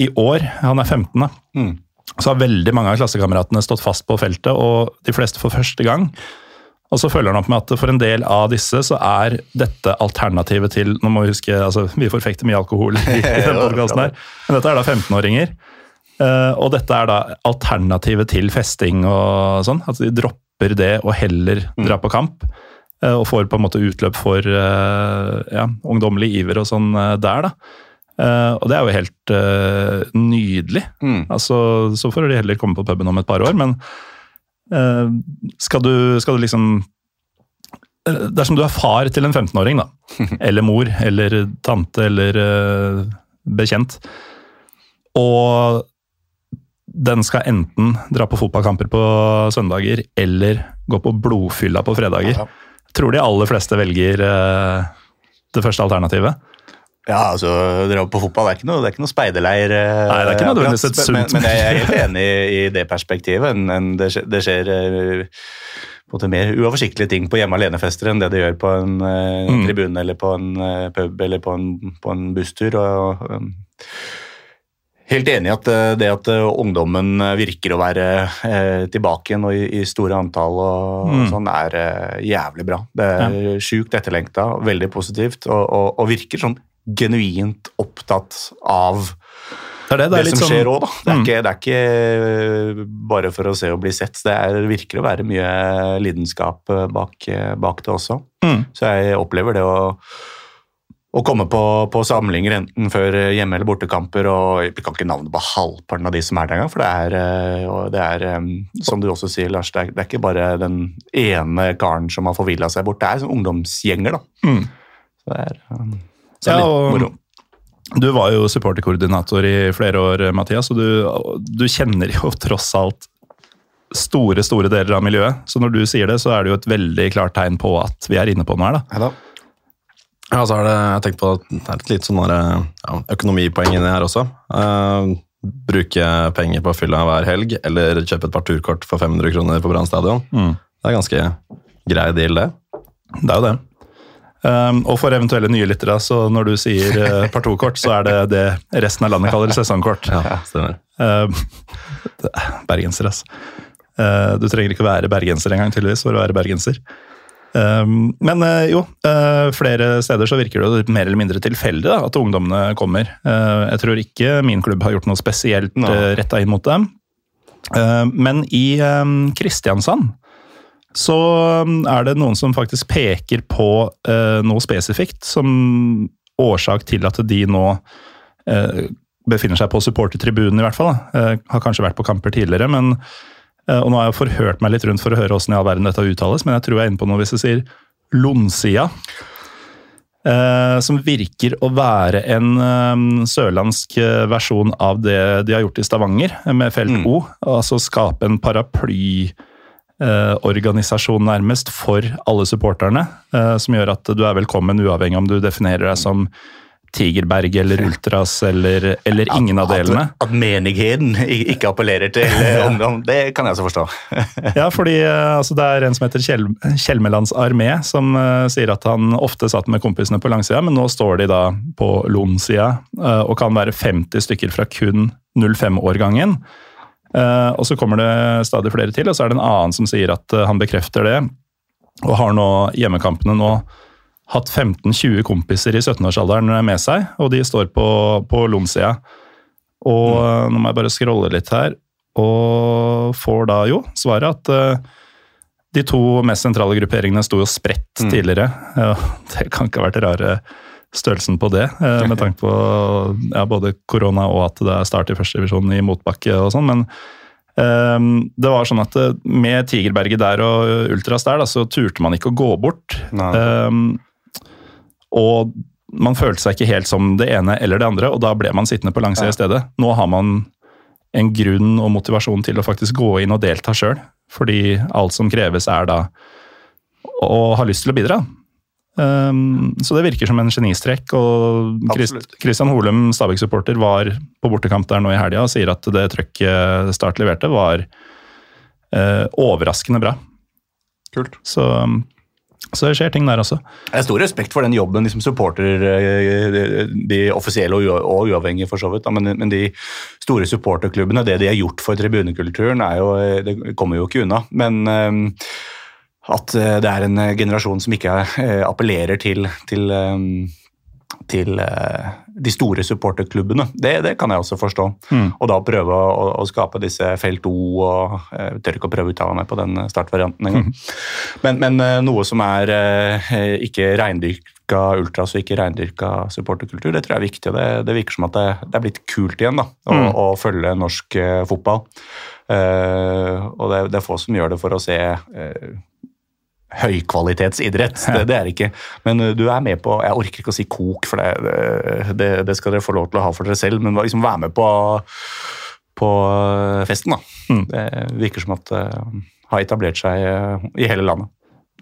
i år, han er 15, da, Mm. Så har veldig mange av klassekameratene stått fast på feltet, og de fleste for første gang. Og så følger han opp med at for en del av disse så er dette alternativet til Nå må vi huske, altså vi forfekter mye alkohol i, i denne podcasten her, men dette er da 15-åringer. Eh, og dette er da alternativet til festing og sånn. At de dropper det og heller drar på kamp. eh, og får på en måte utløp for eh, ja, ungdommelig iver og sånn der, da. Eh, og det er jo helt uh, nydelig. Mm. Altså, så får de heller komme på puben om et par år, men uh, skal, du, skal du liksom Dersom du er far til en 15-åring, da, eller mor, eller tante, eller bekjent, og den skal enten dra på fotballkamper på søndager eller gå på blodfylla på fredager. Ja. Tror de aller fleste velger det første alternativet. Ja, altså, dra på fotball det er ikke noe, det er ikke noe speiderleir. eh, Nei, det er ikke nødvendigvis et akkurat, men, sunt- men jeg er helt enig i, i det perspektivet. En, en, det skjer, det skjer eh, måte mer uoversiktlige ting på hjemme alene-fester enn det det gjør på en eh, Mm. tribune eller på en pub eller på en, på en busstur. Og, um, Helt enig i at det at ungdommen virker å være tilbake igjen og i, i store antall, og, Mm. og sånn, er jævlig bra. Det er sjukt etterlengta, veldig positivt, og, og, og virker sånn genuint opptatt av Det det, det, det som sånn skjer òg, da. Det er, Mm. ikke, det er ikke bare for å se og bli sett. Det er, virker å være mye lidenskap eh, bak, eh, bak det også. Mm. Så jeg opplever det å, å komme på, på samlinger enten før hjemme- eller bortekamper, og Jeg kan ikke navnet på halvparten av de som er der engang, for det er, eh, og det er eh, som du også sier, Lars, det er, det er ikke bare den ene karen som har forvilla seg bort, det er sånn ungdomsgjenger, da. Mm. Så det er, eh, så det er Ja, litt og- moro. Du var jo supporterkoordinator i flere år, Mathias, og du, du kjenner jo tross alt store, store deler av miljøet. Så når du sier det, så er det jo et veldig klart tegn på at vi er inne på noe her, da. Ja, da. Ja, så er det, jeg tenkt på at det er et litt sånn ja, økonomipoeng inni her også. Uh, bruke penger på fylla hver helg, eller kjøpe et par turkort for 500 kroner på Brann stadion. Mm. Det er ganske grei deal, det. Det er jo det. Um, og for eventuelle nye lyttere, så når du sier uh, partokort, så er det det resten av landet kaller sesongkort. Ja, stemmer. Um, er bergenser, altså. Uh, du trenger ikke være bergenser engang, tydeligvis, for å være bergenser. Um, men uh, jo, flere steder så virker det mer eller mindre tilfeldig at ungdommene kommer. Jeg tror ikke min klubb har gjort noe spesielt uh, retta inn mot dem. Men i Kristiansand så um, er det noen som faktisk peker på uh, noe spesifikt som årsak til at de nå uh, befinner seg på supportertribunen, i hvert fall. Uh, har kanskje vært på kamper tidligere, men uh, og nå har jeg forhørt meg litt rundt for å høre hvordan i all verden dette uttales, men jeg tror jeg er inne på noe hvis jeg sier Lonsia. Uh, som virker å være en um, sørlandsk uh, versjon av det de har gjort i Stavanger, med Felt Mm. O. Altså skape en paraply eh, organisasjon nærmest for alle supporterne, eh, som gjør at du er velkommen uavhengig om du definerer deg som Tigerberg eller Ultras eller, eller ingen av delene. At, at menigheten ikke appellerer til ungdom, det kan jeg også forstå. Ja, fordi eh, altså, det er en som heter Kjell, Kjellmelands armé, som uh, sier at han ofte satt med kompisene på langsida, men nå står de da på Lon-sida uh, og kan være 50 stykker fra kun 05-årgangen. Eh, og så kommer det stadig flere til, og så er det en annen som sier at eh, han bekrefter det, og har nå hjemmekampene nå hatt 15-20 kompiser i 17-årsalderen med seg, og de står på, på Lom-sida. Og mm. nå må jeg bare scrolle litt her, og får da jo svaret at eh, De to mest sentrale grupperingene sto jo spredt tidligere. Ja, det kan ikke ha vært rare størrelsen på det, eh, med tanke på ja, både korona og at det er start i førstedivisjon i motbakke og sånn. Men eh, det var sånn at eh, med Tigerberget der og Ultras der, da, så turte man ikke å gå bort. Eh, og man følte seg ikke helt som det ene eller det andre, og da ble man sittende på langsida i stedet. Nå har man en grunn og motivasjon til å faktisk gå inn og delta sjøl, fordi alt som kreves er da å ha lyst til å bidra. Um, så det virker som en genistrekk. og Absolutt. Christian Holum, Stabæk-supporter, var på bortekamp der nå i helga og sier at det trøkket Start leverte, var uh, overraskende bra. Kult. Så, så det skjer ting der også. Jeg har stor respekt for den jobben de som supporter, eh, de offisielle og uavhengige, for så vidt. Men, men de store supporterklubbene, det de har gjort for tribunekulturen, jo, eh, det kommer jo ikke unna. Men eh, at eh, det er en eh, generasjon som ikke eh, appellerer til, til, eh, til de store supporterklubbene, det, det kan jeg også forstå. Og da prøve å, å skape disse felt O og Jeg tør ikke å prøve å uttale meg på den startvarianten engang. Men, men eh, noe som er ikke reindyrka ultras og ikke reindyrka supporterkultur, det tror jeg er viktig. og Det, det virker som at det, det er blitt kult igjen da, å, å følge norsk fotball. Uh, og det, det er få som gjør det for å se eh, høykvalitetsidrett. Det, det er det ikke. Men uh, du er med på Jeg orker ikke å si kok, for det, det, det skal dere få lov til å ha for dere selv, men liksom være med på, på uh, festen, da. Det virker som at det har etablert seg i hele landet.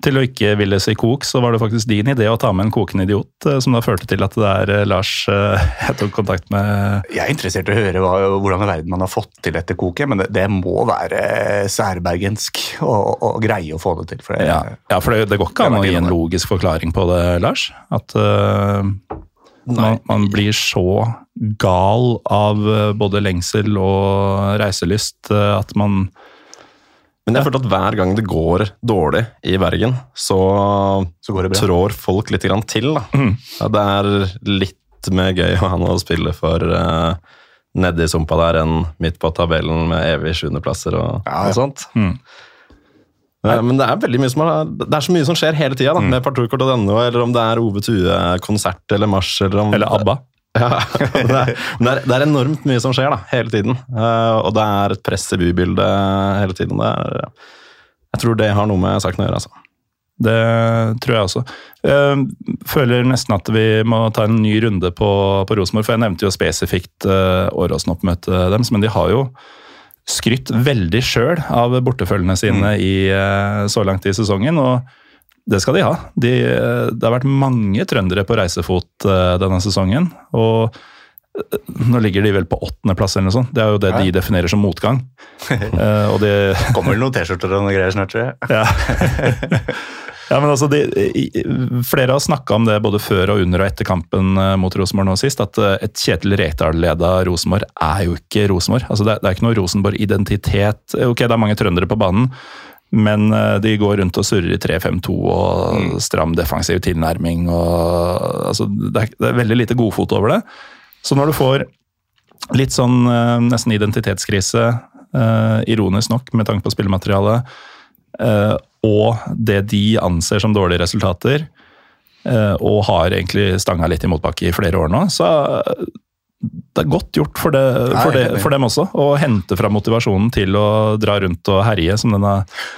Til å ikke ville si kok, så var det faktisk din idé å ta med en kokende idiot, eh, som da førte til at det er eh, Lars eh, jeg tok kontakt med Jeg er interessert i å høre hva, hvordan i verden man har fått til dette koket, men det, det må være særbergensk å, å greie å få det til. For det, Ja, ja for det, det går ikke an å gi en logisk forklaring på det, Lars. At uh, man, man blir så gal av både lengsel og reiselyst at man Men jeg følte at hver gang det går dårlig i Bergen, så, Så går det bra. trår folk litt grann til. Da. Ja, det er litt mer gøy å ha noe å spille for uh, nedi sumpa der enn midt på tabellen med evig sjuendeplasser og, Ja, ja. og sånt. Ja, men det er har, det er så mye som skjer hele tida, mm. med parturkort.no, eller om det er Ove Tue-konsert eller marsj, eller om Eller ABBA. Ja, det, er, det, er, det er enormt mye som skjer da, hele tiden. Uh, og det er et press i bybildet hele tiden. Er, jeg tror det har noe med saken å gjøre. altså. Det tror jeg også. Jeg føler nesten at vi må ta en ny runde på, på Rosenborg, for jeg nevnte jo spesifikt uh, Åråsen-oppmøtet deres, men de har jo skrytt veldig sjøl av bortefølgene sine i, eh, så langt i sesongen. og det skal de ha. De, det har vært mange trøndere på reisefot eh, denne sesongen. Og eh, nå ligger de vel på åttendeplass eller noe sånt. Det er jo det de definerer som motgang. Eh, og det Kommer vel noen T-skjorter og noen greier snart, tror jeg. ja. ja, men altså, de, Flere har snakka om det både før og under og etter kampen mot Rosenborg nå sist, at et Kjetil Rekdal-leda Rosenborg er jo ikke Rosenborg. Altså, det, er- det er ikke noe Rosenborg-identitet. Ok, det er mange trøndere på banen, men eh, de går rundt og surrer i 3-5-2 og stram defensiv tilnærming. og altså, det, er, det er veldig lite godfot over det. Så når du får litt sånn eh, nesten identitetskrise, eh, ironisk nok med tanke på spillematerialet, og det de anser som dårlige resultater, og har egentlig stanga litt i motbakke i flere år nå, så det er godt gjort for, det, for, det, for dem også, å hente fram motivasjonen til å dra rundt og herje som denne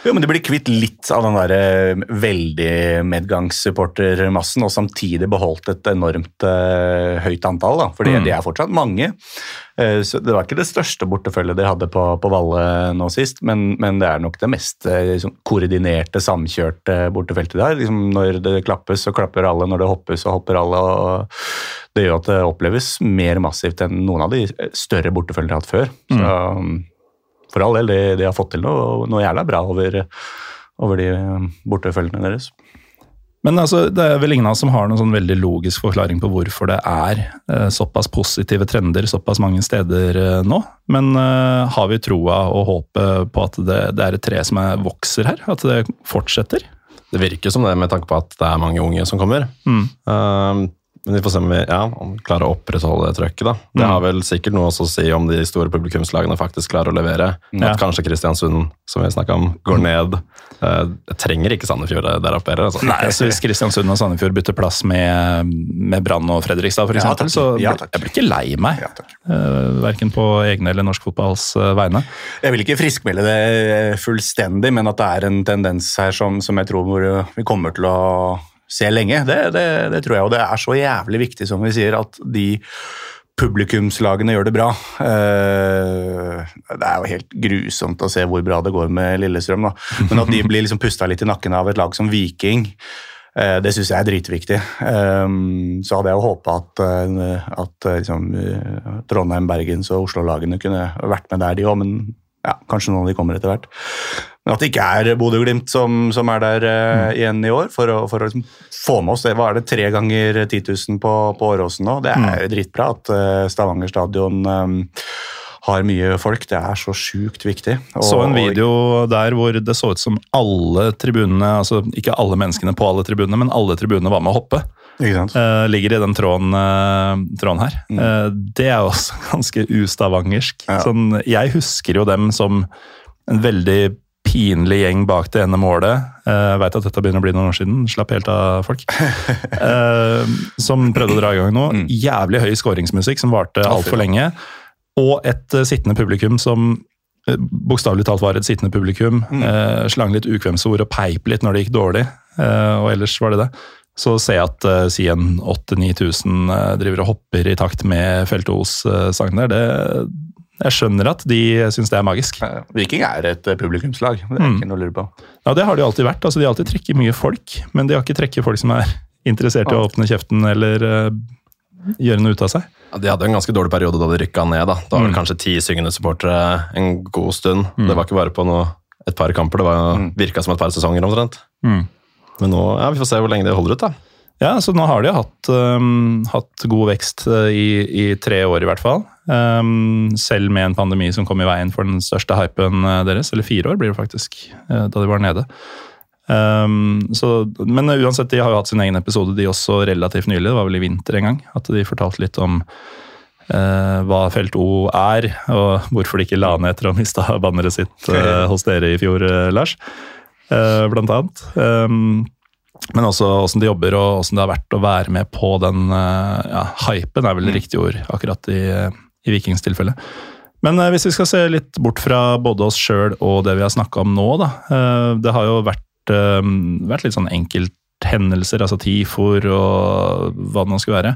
Jo, men De blir kvitt litt av den der eh, veldig medgangssupportermassen, og samtidig beholdt et enormt uh, høyt antall. da, fordi Mm. de er fortsatt mange. Uh, så Det var ikke det største bortefølget de hadde på, på Valle nå sist, men, men det er nok det mest liksom, koordinerte, samkjørte bortefeltet de har. Liksom, når det klappes, så klapper alle. Når det hoppes, så hopper alle. og Det gjør at det oppleves mer massivt enn noen av de større bortefølgene de har hatt før. Så um, for all del, de, de har fått til noe, noe jævla bra over, over de um, bortefølgene deres. Men altså, det er vel ingen av oss som har noen sånn veldig logisk forklaring på hvorfor det er eh, såpass positive trender såpass mange steder eh, nå. Men eh, har vi troa og håpet på at det, det er et tre som er, vokser her? At det fortsetter? Det virker som det med tanke på at det er mange unge som kommer. Mm. Um, Men vi får se om vi ja, om vi klarer å opprettholde det trøkket. da. Det Mm. har vel sikkert noe også å si om de store publikumslagene faktisk klarer å levere. Ja. At kanskje Kristiansund, som vi snakket om, går ned. Eh, Jeg trenger ikke Sandefjord der oppe heller. Altså. Nei, så Hvis Kristiansund og Sandefjord bytter plass med, med Brann og Fredrikstad, for Ja, takk. så Ja, blir- takk. jeg blir ikke lei meg. Ja. Uh, verken på egne eller norsk fotballs eh, vegne. Jeg vil ikke friskmelde det fullstendig, men at det er en tendens her som, som jeg tror vi kommer til å se lenge, det, det, det tror jeg. Og det er så jævlig viktig, som vi sier, at de publikumslagene gjør det bra. Eh, Det er jo helt grusomt å se hvor bra det går med Lillestrøm, da. Men at de blir liksom pusta litt i nakken av et lag som Viking, eh, det syns jeg er dritviktig. Eh, Så hadde jeg jo håpa at, at liksom, Trondheim, Bergens og Oslo-lagene kunne vært med der, de òg, men ja, kanskje noen av de kommer etter hvert. Men at det ikke er Bodø-Glimt som, som er der eh, igjen i år, for å, for å liksom få med oss det. Hva er det, tre ganger 10 000 på, på Åråsen nå? Det er dritbra at uh, Stavanger stadion um, har mye folk. Det er så sjukt viktig. Og- Så en video der hvor det så ut som alle tribunene, altså ikke alle menneskene på alle tribunene, men alle tribunene var med å hoppe. Eh, ligger i den tråden, uh, tråden her. Eh, det er også ganske ustavangersk. Ja. Sånn, jeg husker jo dem som en veldig pinlig gjeng bak det ene målet. Jeg Veit at dette begynner å bli noen år siden, slapp helt av folk. Eh, som prøvde å dra i gang nå. Jævlig høy skåringsmusikk som varte altfor lenge. Og et eh, sittende publikum som eh, bokstavelig talt var et sittende publikum. eh, slang litt ukvemsord og peip litt når det gikk dårlig, eh, og ellers var det det. Så ser jeg at uh, si en 8000-9000 uh, driver og hopper i takt med Feltos-sangen der. Det, jeg skjønner at de syns det er magisk. Viking er et eh, publikumslag, det er Mm. ikke noe å lure på. Ja, Det har de alltid vært. altså De har alltid trekket mye folk, men de har ikke trekket folk som er interessert i å åpne kjeften eller uh, gjøre noe ut av seg. Ja, De hadde en ganske dårlig periode da de rykka ned. da. da var det Mm. kanskje ti syngende supportere en god stund. Det var ikke bare på noe, et par kamper, det var, Mm. virka som et par sesonger omtrent. Mm. Men nå, ja, vi får se hvor lenge det holder ut. da. Ja, så nå har de hatt, um, hatt god vekst uh, i, i tre år i hvert fall. Um, selv med en pandemi som kom i veien for den største hypen uh, deres. Eller fire år blir det faktisk, uh, da de var nede. Um, så, men uansett, de har jo hatt sin egen episode, de også relativt nylig. Det var vel i vinter en gang. At de fortalte litt om uh, hva Felt O er, og hvorfor de ikke la ned etter å ha mista banneret sitt uh, hos dere i fjor, uh, Lars. Blant annet. Um, men også åssen de jobber og åssen det har vært å være med på den eh, ja, hypen, er vel riktig ord akkurat i, i Vikings tilfelle. Men eh, hvis vi skal se litt bort fra både oss sjøl og det vi har snakka om nå, da. eh, det har jo vært, eh, vært litt sånn enkelthendelser, altså TIFOR og hva det nå skulle være.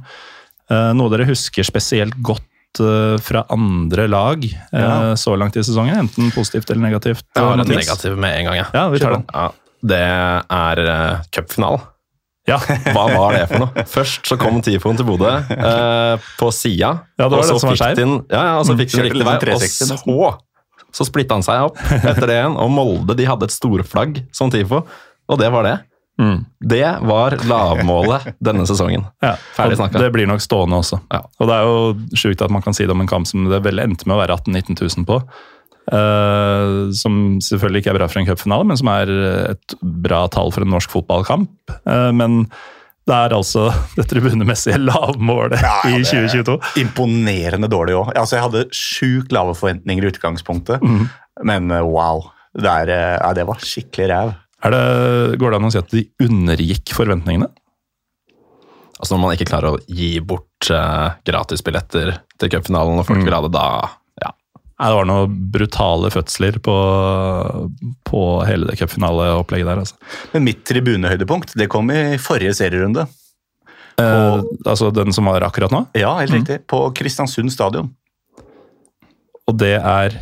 Eh, noe dere husker spesielt godt eh, fra andre lag eh, Ja. så langt i sesongen? Enten positivt eller negativt? Jeg har Mathias? negativ med en gang. Ja. Ja, vi tar den. Ja, det er uh, cupfinalen. Ja. Hva var det for noe? Først så kom Tifoen til Bodø uh, på sida. Ja, det var og så som var fikk den- Ja, ja, og så fikk den riktig vei. Og så, så splitta han seg opp etter det igjen. Og Molde de hadde et storflagg som Tifo, og det var det. Mm. Det var lavmålet denne sesongen. Ja, Ferdig snakka. Det blir nok stående også. Ja. Og det er jo sjukt at man kan si det om en kamp som det vel endte med å være 18 000-19 000 på. Eh, som selvfølgelig ikke er bra for en cupfinale, men som er et bra tall for en norsk fotballkamp. Uh, men det er altså det tribunemessige lavmålet i 2022. Imponerende dårlig òg. Altså, jeg hadde sjukt lave forventninger i utgangspunktet, mm. men eh, wow. Det, er, ja, det var skikkelig ræv. Er det, går det an å si at de undergikk forventningene? Altså Når man ikke klarer å gi bort uh, gratisbilletter til cupfinalen, og folk Mm. vil ha det da ja. Nei, det var noen brutale fødsler på, på hele det cupfinaleopplegget der. Altså. Men mitt tribunehøydepunkt det kom i forrige serierunde. Eh, altså den som var akkurat nå? Ja, Mhm. helt riktig. På Kristiansund stadion. Og det er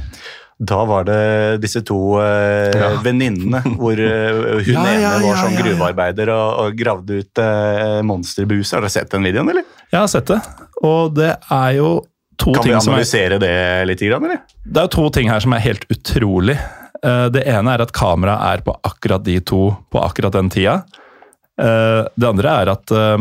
Da var det disse to eh, Ja. venninnene, hvor eh, hun Ja, ene var ja, sånn ja, ja. gruvearbeider og, og gravde ut eh, monsterbuser. Har dere sett den videoen, eller? Jeg har sett det, og det er jo to Kan vi ting som er, analysere det litt, eller? det er to ting her som er helt utrolig. Eh, Det ene er at kameraet er på akkurat de to på akkurat den tida. Eh, Det andre er at eh,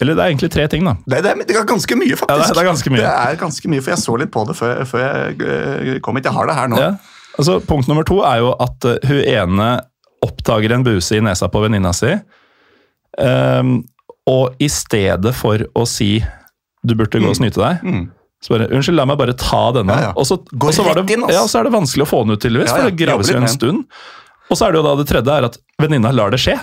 Eller det er egentlig tre ting, da. Det, det, er, det er ganske mye, faktisk. Ja, det er- det er ganske mye. Det er ganske mye, For jeg så litt på det før, før jeg kom hit. Jeg har det her nå. Ja. Altså, punkt nummer to er jo at hun ene oppdager en buse i nesa på venninna si. Um, Og i stedet for å si du burde gå og snyte deg, Mm. Så bare Unnskyld, la meg bare ta denne. Ja, ja. Og, så, og, så det, inn, ja, så er det vanskelig å få den ut, tydeligvis. For det graves jo en stund. Og så er det jo da det tredje er at venninna lar det skje.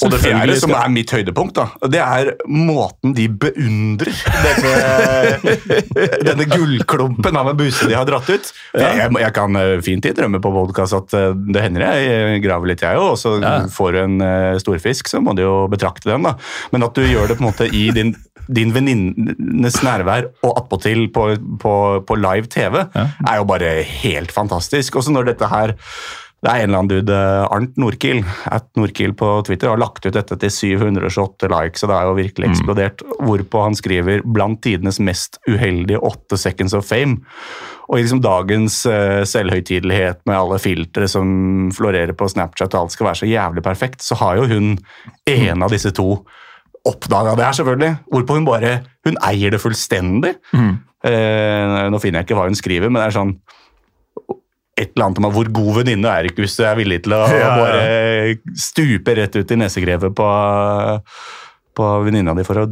Og det fjerde, som er mitt høydepunkt, da, det er måten de beundrer dette, denne gullklumpen av en buse de har dratt ut. Jeg, jeg, kan eh, fint innrømme på podkast at eh, det hender jeg graver litt, jeg òg. Og så Ja. får du en eh, storfisk, så må du jo betrakte den. da. Men at du gjør det på en måte i din, din venninnes nærvær og attpåtil på, på, på live TV, er jo bare helt fantastisk. Også når dette her det er en eller annen dude, eh, Arnt Nordkiel, at Nordkiel på Twitter, har lagt ut dette til 728 likes, og det er jo virkelig eksplodert. Hvorpå han skriver 'blant tidenes mest uheldige åtte seconds of fame'. Og i liksom dagens uh, selvhøytidelighet med alle filtre som florerer på Snapchat, og alt skal være så jævlig perfekt, så har jo hun en av disse to oppdaga det her, selvfølgelig. Hvorpå hun bare Hun eier det fullstendig. Eh, nå finner jeg ikke hva hun skriver, men det er sånn et eller annet om hvor god venninne er ikke hvis du er villig til å Ja, ja. bare stupe rett ut i nesegrevet på, på venninna di for å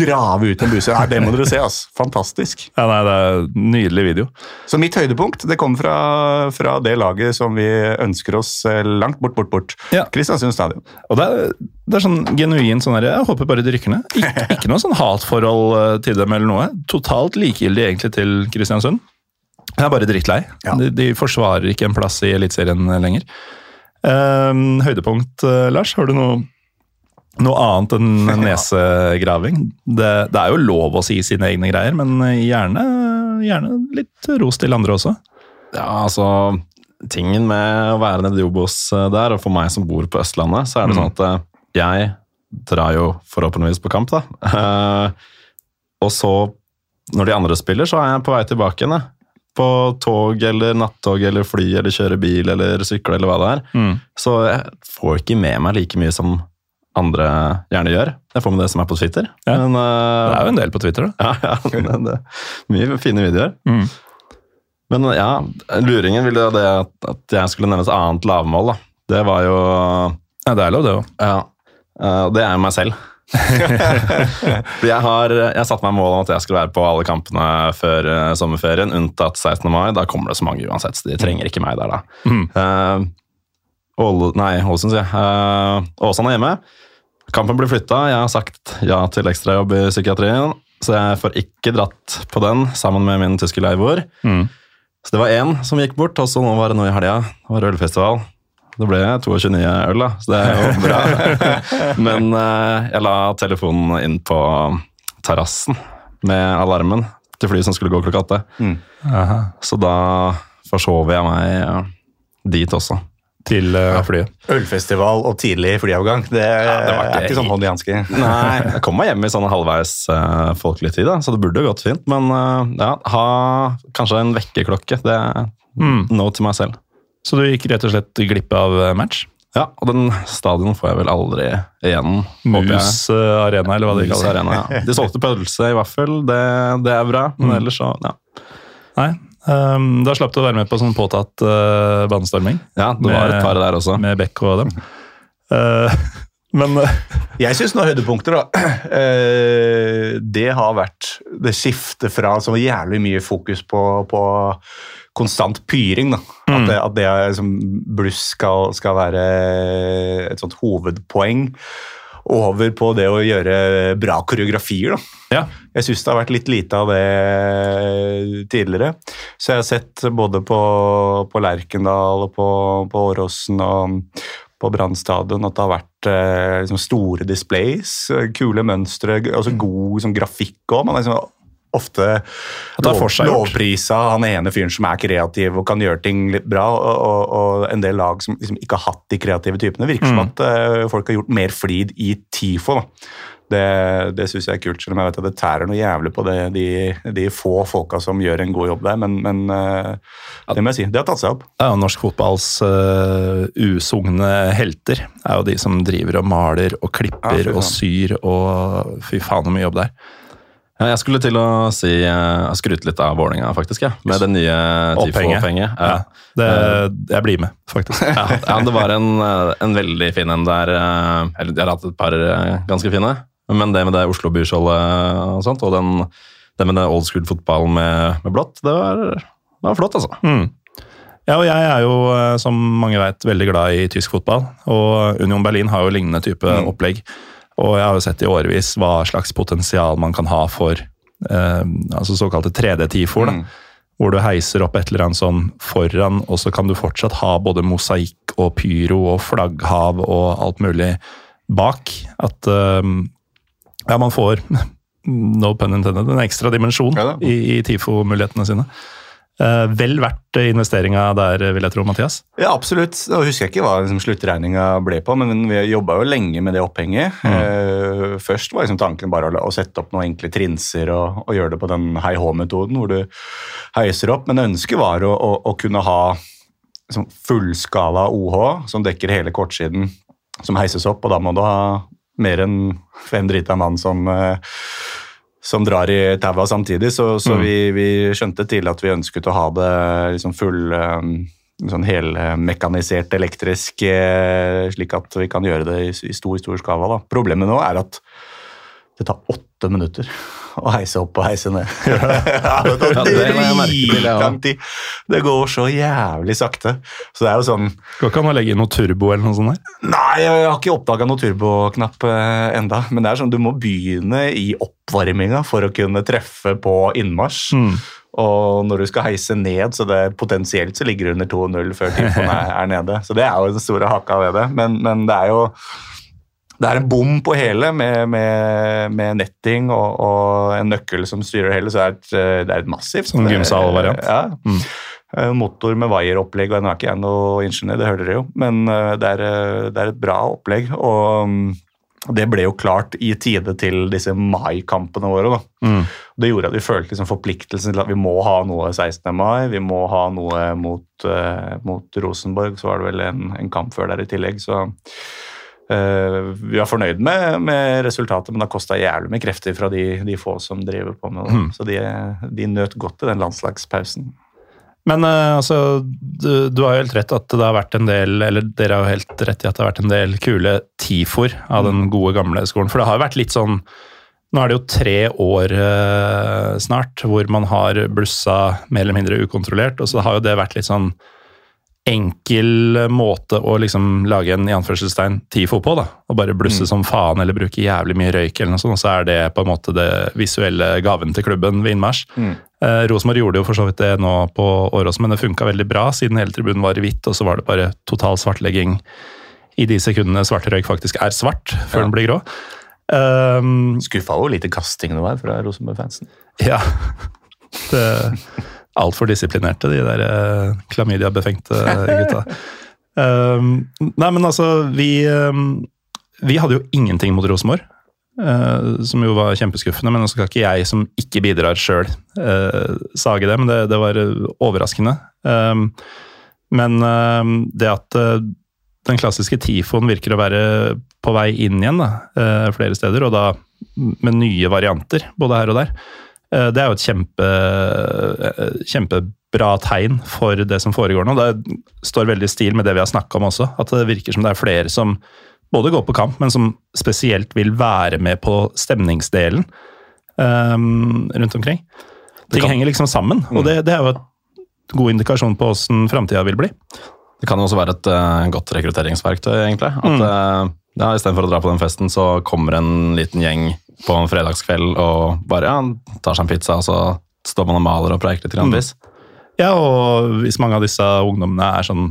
grave ut en buse. Nei, det må dere se, ass. Fantastisk. Ja, nei, det er en Nydelig video. Så mitt høydepunkt det kommer fra, fra det laget som vi ønsker oss eh, langt bort, bort, bort. Ja. Kristiansund stadion. Og det er, det er sånn genuint sånn her, Jeg håper bare de rykker ned. Ikke, ikke noe sånn hatforhold eh, til dem eller noe. Totalt likegyldig egentlig til Kristiansund. Jeg er bare drittlei. Ja. De, de forsvarer ikke en plass i Eliteserien lenger. Um, høydepunkt, eh, Lars? Har du noe, noe annet enn nesegraving? Det, det er jo lov å si sine egne greier, men gjerne, gjerne litt ros til andre også. Ja, altså Tingen med å være nede i Obos eh, der, og for meg som bor på Østlandet, så er det sånn at eh, jeg drar jo forhåpentligvis på kamp, da. Eh, og så, når de andre spiller, så er jeg på vei tilbake igjen. På tog eller nattog eller fly eller kjøre bil eller sykle eller hva det er. Så jeg får ikke med meg like mye som andre gjerne gjør. Jeg får med det som er på Twitter. Ja. Men, uh, Det er jo en del på Twitter, da. ja, ja det, det, mye fine videoer. Mm. Men ja, luringen ville det at, at jeg skulle nevne et annet lavmål. da. Det var jo Ja, det er lov, det òg. Ja, Uh, det er jo meg selv. Jeg har jeg satte meg mål om at jeg skulle være på alle kampene før eh, sommerferien, unntatt 16. mai. Da kommer det så mange uansett, så de trenger ikke meg der, da. Mm. Uh, Ål, nei, Ålesund, sier jeg. Uh, Åsane er hjemme. Kampen blir flytta. Jeg har sagt ja til ekstrajobb i psykiatrien, så jeg får ikke dratt på den sammen med min tyske leivor. Mm. Så det var én som gikk bort, og så nå var det noe i helga. Det var ølfestival. Det ble 22 nye øl, da, så det er jo bra. Men eh, jeg la telefonen inn på terrassen med alarmen til flyet som skulle gå klokka åtte. Mm. Så da forsov jeg meg eh, dit også. Til uh, flyet. Ølfestival og tidlig flyavgang, det, det var ikke er ikke sånn hånd i hanske. Nei, jeg kom meg hjem i sånn halvveis uh, folkelig tid, da, så det burde gått fint. Men uh, ja, ha kanskje en vekkerklokke. Det er Mm. no til meg selv. Så du gikk rett og slett glipp av eh, match? Ja, og den stadion får jeg vel aldri igjen. Mus eh, Arena, eller hva de kaller det. Arena, ja. De solgte pølse i vaffel, det, det er bra. Men Mm. ellers så, ja. Nei. Um, da slapp du å være med på sånn påtatt uh, banestorming ja det var Med- et par der også. med Beck og dem. Uh, men uh, Jeg syns noen høydepunkter, da. Uh, Det har vært det skiftet fra så jævlig mye fokus på, på konstant pyring. da. At det, at det er, som bluss skal, skal være et sånt hovedpoeng. Over på det å gjøre bra koreografier. da. ja. Jeg syns det har vært litt lite av det tidligere. Så jeg har sett både på, på Lerkendal og på, på Åråsen og på Brann stadion at det har vært eh, liksom store displays, kule mønstre, altså god liksom, grafikk òg. Man har liksom ofte det er lov, lovprisa han ene fyren som er kreativ og kan gjøre ting litt bra, og, og, og en del lag som liksom ikke har hatt de kreative typene. Virker som at uh, folk har gjort mer flid i TIFO. da. Det, det syns jeg er kult, selv om jeg vet at det tærer noe jævlig på det, de, de få folka som gjør en god jobb der. Men, men uh, det må jeg si, det har tatt seg opp. Ja, norsk fotballs uh, usugne helter er jo de som driver og maler og klipper Ja, og syr og fy faen så mye jobb der. Ja, Jeg skulle til å si uh, skryte litt av Vålerenga, faktisk. Ja, med det nye TIFO-penget. Ja, Ja. jeg blir med, faktisk. ja, det var en, eh, en veldig fin en der. eh, Eller jeg har hatt et par eh, ganske fine. Men det med det Oslo Byskjoldet og sånt, og den, det med det old school fotballen med, med blått, det var, det var flott, altså. Mm. Ja, og jeg er jo, eh, som mange vet, veldig glad i tysk fotball. Og Union Berlin har jo lignende type Mm. opplegg. Og jeg har jo sett i årevis hva slags potensial man kan ha for eh, altså såkalte 3D-tifoer. Mm. Hvor du heiser opp et eller annet sånn foran, og så kan du fortsatt ha både mosaikk og pyro og flagghav og alt mulig bak. At eh, ja, man får, no pun intended, en ekstra dimensjon Ja i, i TIFO-mulighetene sine. Eh, vel verdt investeringa der, vil jeg tro, Mathias. Ja, absolutt. Nå husker jeg ikke hva liksom, sluttregninga ble på, men vi jobba jo lenge med det opphenget. Eh, først var liksom tanken bare å, sette opp noen enkle trinser og, og gjøre det på den hei hå-metoden, hvor du heiser opp. Men ønsket var å, å, å kunne ha liksom, fullskala OH som dekker hele kortsiden, som heises opp, og da må du ha mer enn fem drita mann som eh, som drar i taua samtidig, så, så vi, vi skjønte tidlig at vi ønsket å ha det liksom full um, sånn helmekanisert elektrisk, eh, slik at vi kan gjøre det i, i stor, stor skala. Da. Problemet nå er at det tar åtte minutter å heise opp og heise ned. ja, det tar det dritlang tid. Går så jævlig sakte. Så det er jo sånn Går ikke an å legge inn noe turbo eller noe sånt der? Nei, jeg har ikke oppdaga noe turboknapp eh, enda, men det er sånn du må begynne i oppvarminga for å kunne treffe på innmarsj. Og når du skal heise ned, så det potensielt så ligger det under 2-0 før tifoen er, er nede. Så det er jo den store haka ved det. Men, men det er jo det er en bom på hele med, med, med netting og, og en nøkkel som styrer hele, så det er et, eh, det er et massivt Som gymsal-variant. Ja. Mm. Motor med vaieropplegg, og nå er ikke jeg noe ingeniør, det hører dere jo, men eh, det er, eh, det er et bra opplegg. Og mm, det ble jo klart i tide til disse mai-kampene våre. da. Mm. Det gjorde at vi følte liksom forpliktelsen til at vi må ha noe 16. mai, vi må ha noe mot, uh, mot Rosenborg, så var det vel en, en kamp før der i tillegg. så eh, vi var fornøyd med, med resultatet, men det har kosta jævlig mye krefter fra de, de få som driver på med det. Mm. Så de, de nøt godt i den landslagspausen. Men eh, altså, du, du har jo helt rett at det har vært en del eller dere har jo helt rett i at det har vært en del kule tifor av den gode, gamle skolen. For det har jo vært litt sånn Nå er det jo tre år eh, snart hvor man har blussa mer eller mindre ukontrollert, og så har jo det vært litt sånn enkel måte å liksom lage en i anførselstegn TIFO på. da, Og bare blusse som faen eller bruke jævlig mye røyk, eller noe sånt, og så er det på en måte det visuelle gaven til klubben ved innmarsj. Eh, Rosenborg gjorde jo for så vidt det nå på Årås, men det funka veldig bra, siden hele tribunen var i hvitt, og så var det bare total svartlegging i de sekundene svart røyk faktisk er svart, før Ja. den blir grå. Um, Skuffa jo lite kasting det var fra Rosenborg-fansen. ja. Det Altfor disiplinerte, de der eh, klamydia-befengte gutta. Um, nei, men altså, vi, um, vi hadde jo ingenting mot Rosenborg. Uh, som jo var kjempeskuffende, men så skal ikke jeg som ikke bidrar sjøl sage det, men det, det var eh, overraskende. Um, men uh, det at eh, den klassiske tifoen virker å være på vei inn igjen da, eh, flere steder, og da med nye varianter, både her og der. Eh, Det er jo et kjempe, eh, kjempebra tegn for det som foregår nå. Det står veldig i stil med det vi har snakka om også, at det virker som det er flere som både går på kamp, men som spesielt vil være med på stemningsdelen um, rundt omkring. Ting kan- henger liksom sammen, og det, det er jo et god indikasjon på åssen framtida vil bli. Det kan jo også være et uh, godt rekrutteringsverktøy, egentlig. At Mm. uh, ja, Istedenfor å dra på den festen, så kommer en liten gjeng på en fredagskveld og bare ja, tar seg en pizza, og så står man og maler og preiker litt. Mm. Mm. Ja, og hvis mange av disse ungdommene er sånn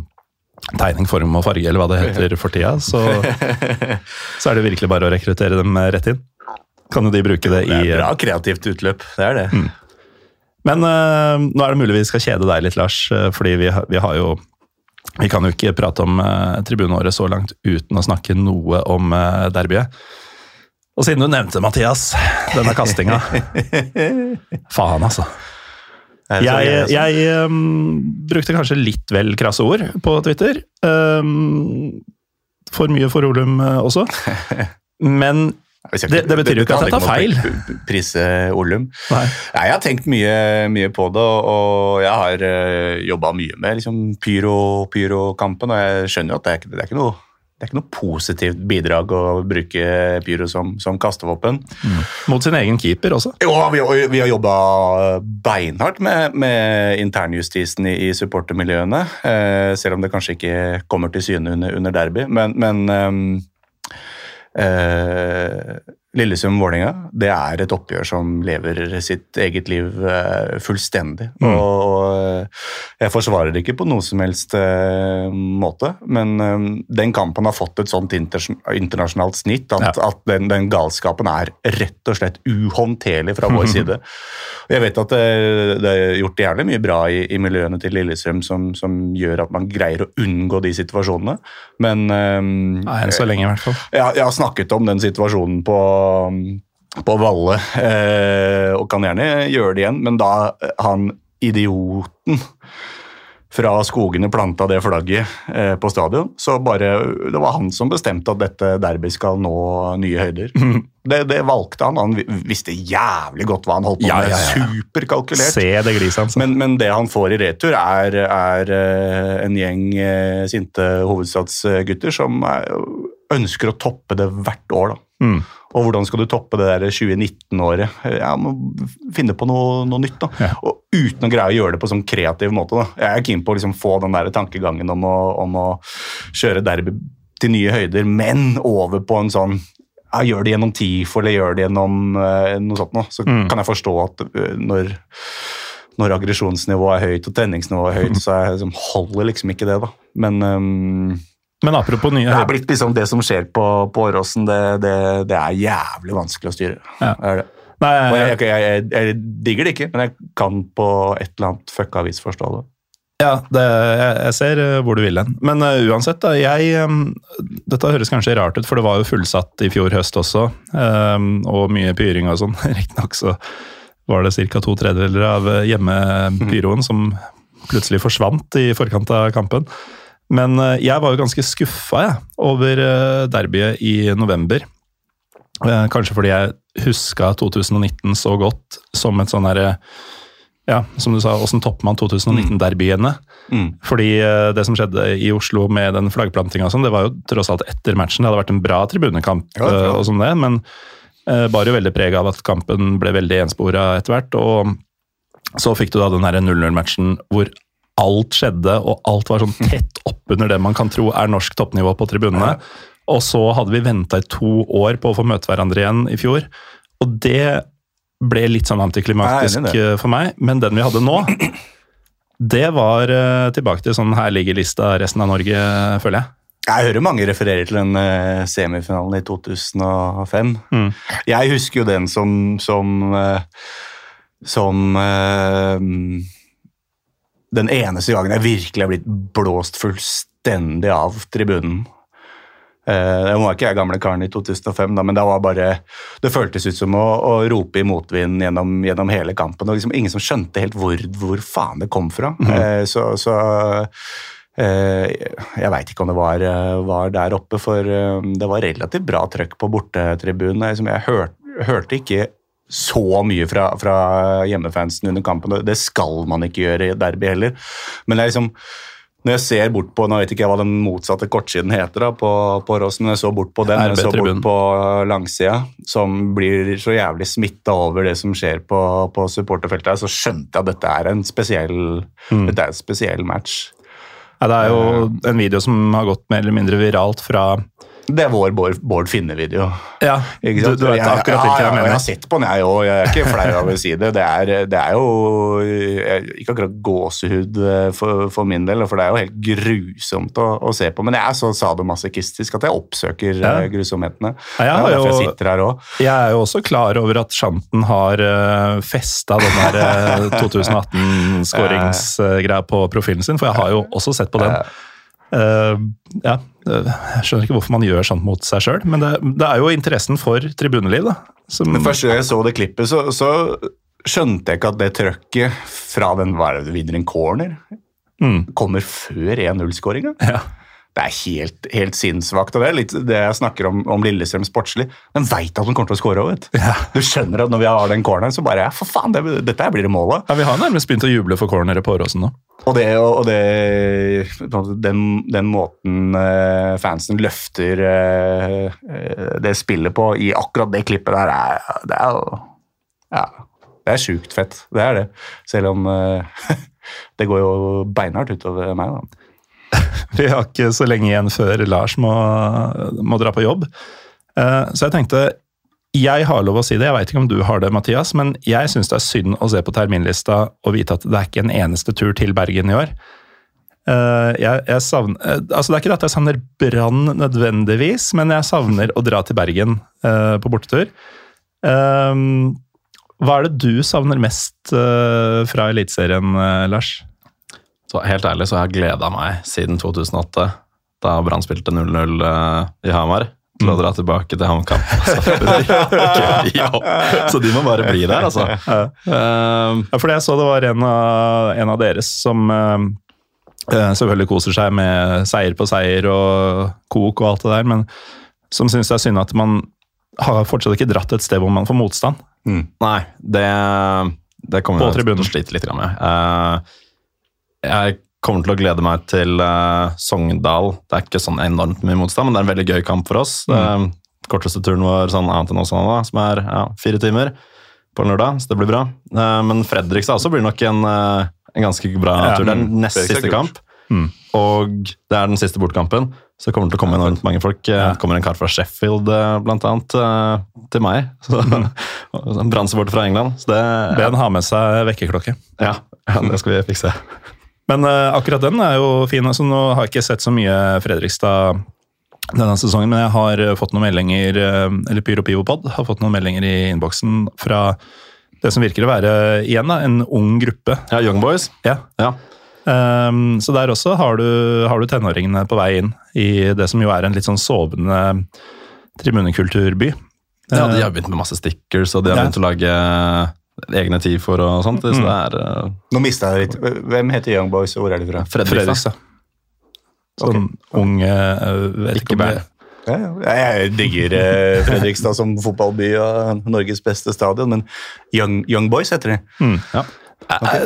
tegning, form og farge, eller hva det heter for tida, så, så er det virkelig bare å rekruttere dem rett inn. Kan jo de bruke det i Det er bra kreativt utløp, det er det. Men uh, nå er det mulig vi skal kjede deg litt, Lars, eh, fordi vi, har- vi har jo Vi kan jo ikke prate om eh, tribuneåret så langt uten å snakke noe om eh, derbyet. Og siden du nevnte Mathias, denne kastinga Faen, altså. Jeg, altså. jeg um, brukte kanskje litt vel krasse ord på Twitter. Um, for mye for Olum uh, også. Men Skal Det- det betyr jo ikke at jeg tar feil. ikke Prise Olum. Nei. Nei, jeg har tenkt mye, mye på det, og jeg har uh, jobba mye med liksom, pyro, pyrokampen. Og jeg skjønner jo at det er, ikke- det er ikke noe det er ikke noe positivt bidrag å bruke pyro som, som kastevåpen. Mot sin egen keeper også. Jo, vi, vi har jobba beinhardt med, med internjustisen i, i supportermiljøene. Eh, selv om det kanskje ikke kommer til syne under, under derby. Men, men ehm, eh, Lillesund-Vålerenga det er et oppgjør som lever sitt eget liv eh, fullstendig. Mm. og eh, jeg forsvarer det ikke på noe som helst eh, måte, men den kampen har fått et sånt internasjonalt snitt at, Ja. at den, den galskapen er rett og slett uhåndterlig fra vår side. Jeg vet at det, det er gjort jævlig mye bra i, i miljøene til Lillestrøm som, som gjør at man greier å unngå de situasjonene, men Enn så lenge, i hvert fall. jeg, jeg har snakket om den situasjonen på, på Valle, eh, og kan gjerne gjøre det igjen, men da eh, han idioten fra skogene planta det flagget eh, på stadion, så bare Det var han som bestemte at dette derby skal nå nye høyder. Det, det valgte han. Han visste jævlig godt hva han holdt på Ja, med. ja, ja. Superkalkulert. Se det grisen, hans. Men, men det han får i retur, er, er eh, en gjeng eh, sinte hovedstadsgutter som er, ønsker å toppe det hvert år. da. Mm. Og hvordan skal du toppe det der 2019-året? Ja, må finne på noe, noe nytt. da. Ja. Og uten å greie å gjøre det på sånn kreativ måte. da. Jeg er keen på å liksom få den der tankegangen om å, om å kjøre derby til nye høyder, men over på en sånn ja, Gjør det gjennom TIFO eller gjør det gjennom uh, noe sånt. da. Så Mm. kan jeg forstå at uh, når når aggresjonsnivået er høyt og tenningsnivået er høyt, så er, liksom, holder liksom ikke det, da. Men ehm, Men apropos nye det er blitt liksom det som skjer på, på Åråsen, det, det, det er jævlig vanskelig å styre. Ja. Det er det. Nei, jeg, jeg, jeg, jeg digger det ikke, men jeg kan på et eller annet fucka vis forstå det. Ja, det, jeg, ser eh, hvor du vil hen. Men uh, uansett, da, jeg um, Dette høres kanskje rart ut, for det var jo fullsatt i fjor høst også, um, og mye pyring og sånn. Riktignok så var det ca. to tredjedeler av hjemmepyroen mm. som plutselig forsvant i forkant av kampen. Men eh, jeg var jo ganske skuffa jeg, over eh, derbyet i november. Eh, Kanskje fordi jeg huska 2019 så godt som et sånn herre Ja, som du sa, åssen topper man 2019-derbyene? Mm. Fordi eh, det som skjedde i Oslo med den flaggplantinga sånn, det var jo tross alt etter matchen. Det hadde vært en bra tribunekamp, Ja, det og sånn det, men eh, bar jo veldig preg av at kampen ble veldig enspora etter hvert. Og så fikk du da den derre 0-0-matchen hvor alt skjedde, og alt var sånn tett oppunder det man kan tro er norsk toppnivå på tribunene. Og så hadde vi venta i to år på å få møte hverandre igjen i fjor. Og det ble litt sånn i eh, for meg. Men den vi hadde nå, det var eh, tilbake til sånn her ligger lista resten av Norge, føler jeg. Jeg hører mange referere til den eh, semifinalen i 2005. Mm. Jeg husker jo den som som, som eh, den eneste gangen jeg virkelig er blitt blåst fullstendig av tribunen. Det var ikke jeg gamle karen i 2005, da, men det var bare Det føltes ut som å, å rope i motvind gjennom, gjennom hele kampen. og liksom Ingen som skjønte helt hvor, hvor faen det kom fra. Eh, Så, så eh, Jeg veit ikke om det var, eh, var der oppe, for eh, det var relativt bra trøkk på bortetribunen. Liksom, Jeg hørte, hørte ikke så mye fra, fra hjemmefansen under kampen. Det skal man ikke gjøre i derby heller. Men det er liksom når jeg ser bort på, nå vet ikke jeg hva den motsatte kortsiden heter da, på, på Ross, men jeg så bort på den, jeg så bort på langsida, som blir så jævlig smitta over det som skjer på, på supporterfeltet, så skjønte jeg at dette er en spesiell, Mm. dette er en spesiell match. Ja, det er jo en video som har gått mer eller mindre viralt fra Det er vår Bård, Bård Finne-video. Ja, du, du vet akkurat ja, hvilken jeg mener. Jeg har sett på den, jeg òg. Jeg er ikke flau over å si det. Det er, det er jo eh, ikke akkurat gåsehud eh, for, for min del, for det er jo helt grusomt å, å se på. Men jeg er så sadomasochistisk at jeg oppsøker Ja. eh, grusomhetene. Ja, jeg det er derfor jeg sitter her òg. Jeg er jo også klar over at Shanten har uh, festa den der uh, 2018-skåringsgreia på profilen sin, for jeg har jo også sett på den. Eh, ja, eh, Jeg skjønner ikke hvorfor man gjør sånt mot seg sjøl, men det, det er jo interessen for tribuneliv, da. Som, Men første gang jeg så det klippet, så, så skjønte jeg ikke at det trøkket fra den hva er det, vinner en corner, Mm. kommer før 1-0-skåringa. ja. Det er helt, helt sinnssvakt. og Det er litt det jeg snakker om, om Lillestrøm sportslig. Den veit at den kommer til å skåre òg, vet du. Skjønner at når vi har den corneren, så bare ja, for faen, det, dette blir det målet. Ja, Vi har nærmest begynt å juble for corneret på Åråsen nå. Og, det, og det, den, den måten eh, fansen løfter eh, eh, det spillet på i akkurat det klippet der, er, det er jo Ja, det er sjukt fett. Det er det. Selv om det går jo beinhardt utover meg, da. Vi har ikke så lenge igjen før Lars må, må dra på jobb. Eh, Så jeg tenkte Jeg har lov å si det, jeg veit ikke om du har det, Mathias, men jeg syns det er synd å se på terminlista og vite at det er ikke en eneste tur til Bergen i år. Eh, Jeg, jeg savner, eh, altså Det er ikke at jeg savner Brann nødvendigvis, men jeg savner å dra til Bergen på bortetur. Hva er det du savner mest fra Eliteserien, Lars? Så helt ærlig så har jeg gleda meg siden 2008, da Brann spilte 0-0 eh, i Hamar, til å dra tilbake til HamKam. Så de må bare bli der, altså. Eh, Ja, fordi jeg så det var en av, en av deres som eh, eh, selvfølgelig koser seg med seier på seier og kok og alt det der, men som syns det er synd at man har fortsatt ikke dratt et sted hvor man får motstand. Nei, det, det kommer jeg til å slite litt med. Eh, jeg kommer til å glede meg til uh, Sogndal. Det er ikke sånn enormt mye motstand, men det er en veldig gøy kamp for oss. Det er korteste turen vår sånn annet enn da, som er ja, fire timer på lørdag, så det blir bra. Uh, men Fredrikstad også blir nok en, uh, en ganske bra Ja, tur. Det er den nest er siste kamp, kamp, og det er den siste bortkampen. Så det kommer til å komme enormt mange folk. Ja. Det kommer en kar fra Sheffield, blant annet, til meg. Så, en Brann-supporter fra England. Så det, Ben har med seg vekkerklokke. ja, ja, det skal vi fikse. Men uh, akkurat den er jo fin. altså Nå har jeg ikke sett så mye Fredrikstad denne sesongen, men jeg har eh, fått noen meldinger, eh, eller Pyro Pivopod har fått noen meldinger i innboksen fra det som virker å være igjen da, en ung gruppe. Ja, Young Boys. Ja. Ja. Um, så der også har du, har du tenåringene på vei inn i det som jo er en litt sånn sovende tribunekulturby. ja, de har begynt med masse stickers, og de har Ja. begynt å lage egne tid for og sånt. Så det er uh, Nå mista jeg litt. Hvem heter Young Boys, og hvor er de fra? Fredrikstad. Fredrikstad. Sånn unge uh, vet Ikke bære. Ja. Jeg digger eh, Fredrikstad som fotballby og Norges beste stadion, men Young, Young Boys heter de. Ja. Eh,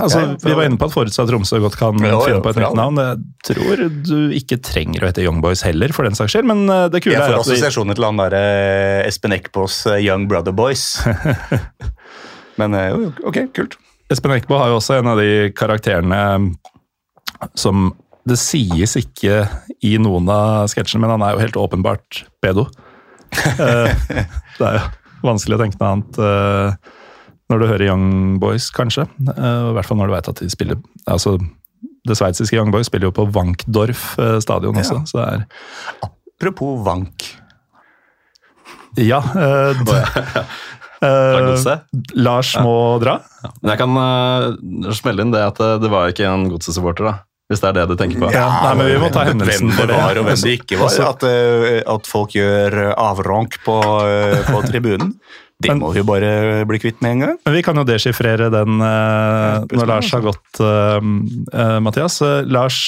Altså, vi var inne på at Forutsatt Tromsø godt kan Jo, jo, finne på et nytt navn. Jeg tror du ikke trenger å hete Young Boys heller, for den saks skyld, men eh, det kule er at Jeg får assosiasjoner til han der eh, Espen Eckbås eh, Young Brother Boys. Men jo, ok, kult. Espen Eckbo har jo også en av de karakterene som det sies ikke i noen av sketsjene, men han er jo helt åpenbart pedo. Eh, det er jo vanskelig å tenke noe annet når du hører Young Boys, kanskje. Eh, I hvert fall når du vet at de spiller altså Det sveitsiske Young Boys spiller jo på Wankdorf eh, stadion også, Ja. så det er Apropos Wank. Ja. eh, eh, Lars må dra. Men jeg kan uh, smelle inn det at det var ikke en godsesupporter, da. Hvis det er det du tenker på. Ja, nei, men vi må ta hendelsen Hvem for det det. var, og hvem det ikke var. At, at folk gjør avronk på, på tribunen. Det Men- må vi jo bare bli kvitt med en gang. Men vi kan jo deskifrere den uh, når Lars har gått, uh, uh, Mathias. Lars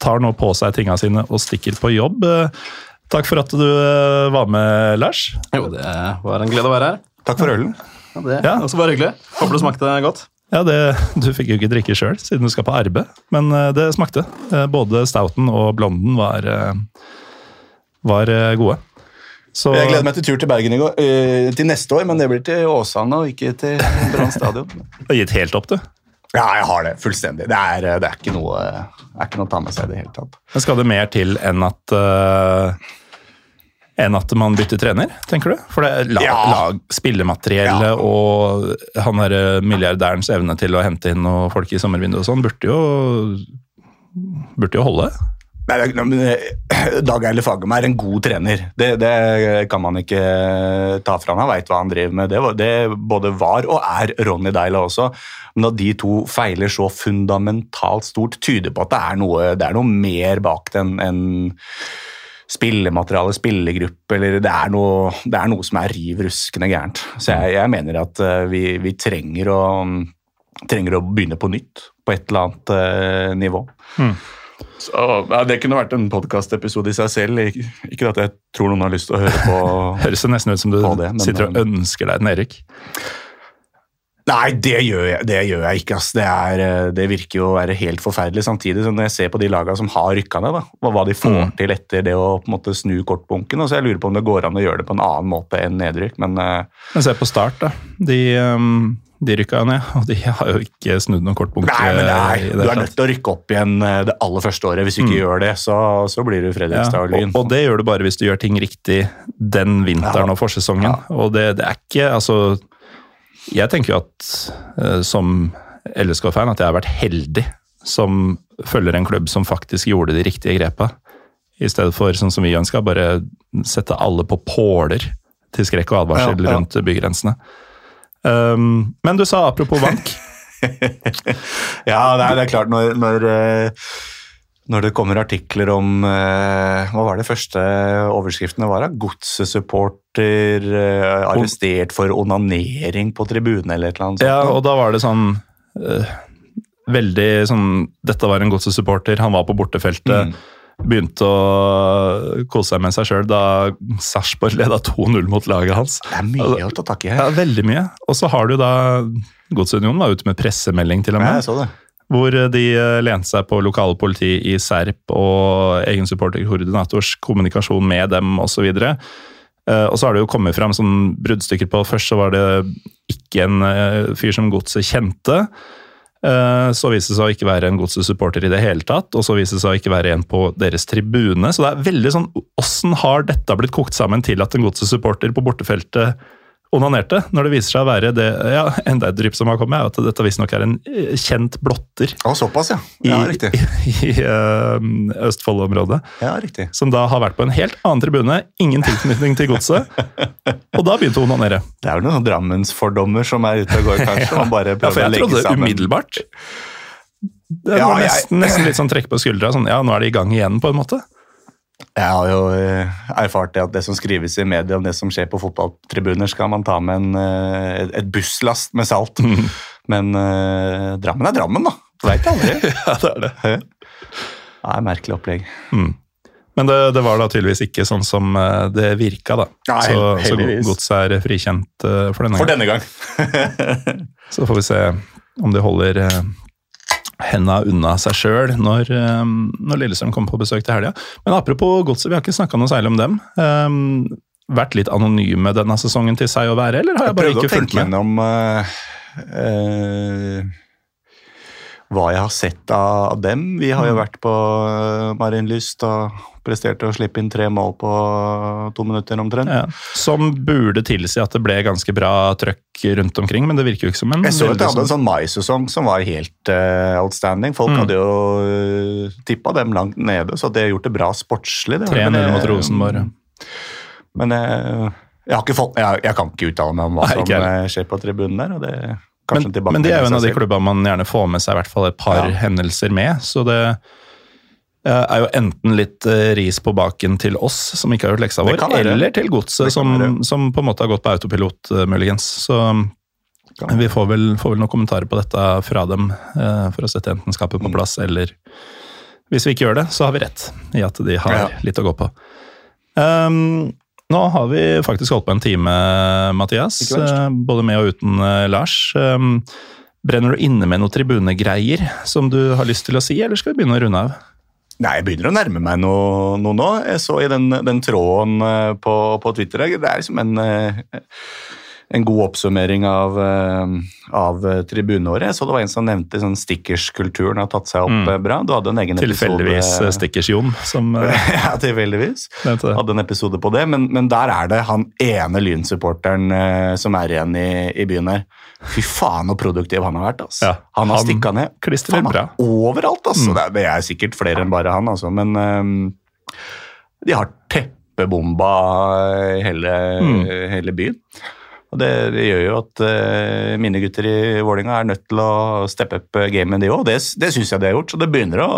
tar nå på seg tinga sine og stikker på jobb. Takk for at du var med, Lars. Jo, det var en glede å være her. Takk for ølen. Ja, det Ja. også bare hyggelig. Håper det smakte godt. Ja, det, Du fikk jo ikke drikke sjøl, siden du skal på arbeid, men det smakte. Både stouten og blonden var, var gode. Så Jeg gleder meg til tur til Bergen i går, uh, til neste år, men det blir til Åsane og ikke til Brann stadion. du har gitt helt opp, du. Ja, jeg har det fullstendig. Det er, eh, det er, ikke, noe, det er ikke noe å ta med seg i det hele tatt. Men skal det mer til enn at uh, enn at man bytter trener, tenker du? For det er lag, Ja. lag spillemateriellet Ja. og han der eh, milliardærens evne til å hente inn noen folk i sommervinduet og sånn, burde jo burde jo holde. Nei, men, eh, Dag Eile Fagermo er en god trener. Det, det kan man ikke eh, ta fra han. Han veit hva han driver med. Det, det både var og er Ronny Deila også. Men at de to feiler så fundamentalt stort, tyder på at det er noe, det er noe mer bak den enn spillemateriale, spillergruppe, eller det er noe, det er noe som er riv ruskende gærent. Så jeg, jeg mener at eh, vi, vi trenger, å, trenger å begynne på nytt på et eller annet nivå. nivå. Så, ja, det kunne vært en podkastepisode i seg selv. Ikke, at jeg tror noen har lyst til å høre på Høres det nesten ut som du det, men, sitter og eh, ønsker deg en Erik. Nei, det gjør jeg, det gjør jeg ikke. Altså. Det, er, eh, det virker jo å være helt forferdelig. Samtidig som når jeg ser på de lagene som har rykka ned, da, og hva de får Mm. til etter det å på en måte snu kortbunken. og så Jeg lurer på om det går an å gjøre det på en annen måte enn nedrykk. Men eh, Men se på Start, da. De, um, de rykka ned, og de har jo ikke snudd noen kortpunkter. nei, men nei, du er nødt til å rykke opp igjen eh, det aller første året. Hvis du ikke gjør det, så, så blir du Ja, Fredrikstad og Lyn. og, det gjør du bare hvis du gjør ting riktig den vinteren Ja. og forsesongen. Og det, det er ikke Altså, jeg tenker jo at eh, som LSK-fan at jeg har vært heldig som følger en klubb som faktisk gjorde de riktige grepa. I stedet for sånn som vi ønska, bare sette alle på påler til skrekk og advarsel Ja, ja. rundt bygrensene. Um, men du sa apropos bank. Ja, det er, det er klart når, når, eh, når det kommer artikler om eh, Hva var det første overskriftene var? Godsesupporter eh, arrestert for onanering på tribunen eller et eller annet. sånt. Ja, og da var det sånn Veldig sånn Dette var en godsesupporter, han var på bortefeltet. Mm. Begynte å kose seg med seg sjøl da Sarpsborg leda 2-0 mot laget hans. Det er mye å ta tak i Ja. Veldig mye. Og så har du da Godsunionen var ute med pressemelding, til og Ja, med. jeg så det. Hvor de eh, lente seg på lokale politi i Serp og egen supporterkoordinators kommunikasjon med dem osv. Og så har det jo kommet fram sånn bruddstykker på Først så var det ikke en eh, fyr som godset kjente. Eh, Så viste det seg å ikke være en godset-supporter i det hele tatt, og så viste det seg å ikke være en på deres tribune. Så det er veldig sånn Åssen har dette blitt kokt sammen til at en godset-supporter på bortefeltet onanerte, når det viser seg å være det ja, Enda et drypp som har kommet, er at dette visstnok er en eh, kjent blotter Å, såpass, ja. i, Ja, riktig. i, i eh, Østfold-området. Ja, riktig. Som da har vært på en helt annen tribune, ingen tilknytning til godset. Og da begynte hun å onanere. Det er jo noen Drammensfordommer som er ute og går, kanskje. Man bare Ja, for prøver å jeg legge trodde sammen. umiddelbart Det Ja, var jeg- nesten, nesten litt sånn trekk på skuldra. Sånn, ja, nå er det i gang igjen, på en måte. Jeg har jo eh, erfart det at det som skrives i media om det som skjer på fotballtribuner, skal man ta med en, eh, et- busslast med salt. Mm. Men eh, Drammen er Drammen, da. Du veit aldri. Ja, det er det. Det er merkelig opplegg. Men det, det var da tydeligvis ikke sånn som eh, det virka, da. Nei, så hel- så heldigvis. godset er frikjent for denne gang. For denne gang. Så får vi se om de holder henda unna seg sjøl når, eh, når Lillestrøm kommer på besøk til helga. Men apropos godset, vi har ikke snakka noe særlig om dem. Um, vært litt anonyme denne sesongen til seg å være, eller har jeg, Jeg bare prøvde å ikke fulgt tenke med? gjennom uh, eh, hva jeg har sett av dem. Vi har jo Mm. vært på uh, Marienlyst og presterte å slippe inn tre mål på to minutter omtrent. Ja, som burde tilsi at det ble ganske bra trøkk rundt omkring, men det virker jo ikke som en Jeg så at de hadde en sånn- sånn maisesong som var helt uh, outstanding. Folk Mm. hadde jo uh, tippa dem langt nede, så de har gjort det bra sportslig. 3-0 Men mot Rosenborg. Men jeg, jeg fått jeg, jeg kan ikke uttale meg om hva Nei, som eh, skjer på tribunen der. og det Men, men det er jo en av de klubbene man gjerne får med seg i hvert fall et par Ja. hendelser med, så det eh, er jo enten litt eh, ris på baken til oss som ikke har gjort leksa vår, eller til godset som, som på en måte har gått på autopilot, eh, muligens. Så vi får vel, får vel noen kommentarer på dette fra dem for å sette enten skapet på Mm. plass, eller hvis vi ikke gjør det, så har vi rett i at de har litt å gå på. Um, nå har vi faktisk holdt på en time, Mathias. Eh, Både med og uten eh, Lars. Um, brenner du inne med noen tribunegreier som du har lyst til å si, eller skal vi begynne å runde av? Nei, jeg begynner å nærme meg noe, noe nå. Jeg så i den, den tråden eh, på, på Twitter Det er liksom en, eh, en god oppsummering av, eh, av eh, tribuneåret. Så det var en som nevnte sånn stickerskulturen har tatt seg opp Mm. eh, bra. Du hadde en egen Tilfeldigvis eh, episode Stickers-Jon som eh, ja, tilfeldigvis. Hadde en episode på det, men, men der er det han ene Lyn-supporteren eh, som er igjen i, i byen her. Fy faen, så produktiv han har vært. Altså. Ja, han har stikka ned faen, bra. overalt. Altså. Mm. Det, er, det er sikkert flere enn bare han, altså. Men ehm, de har teppebomba hele, Mm. hele byen. Og det, det gjør jo at uh, mine gutter i Vålinga er nødt til å steppe opp gamet, de òg. Det, det syns jeg de har gjort. Så det begynner å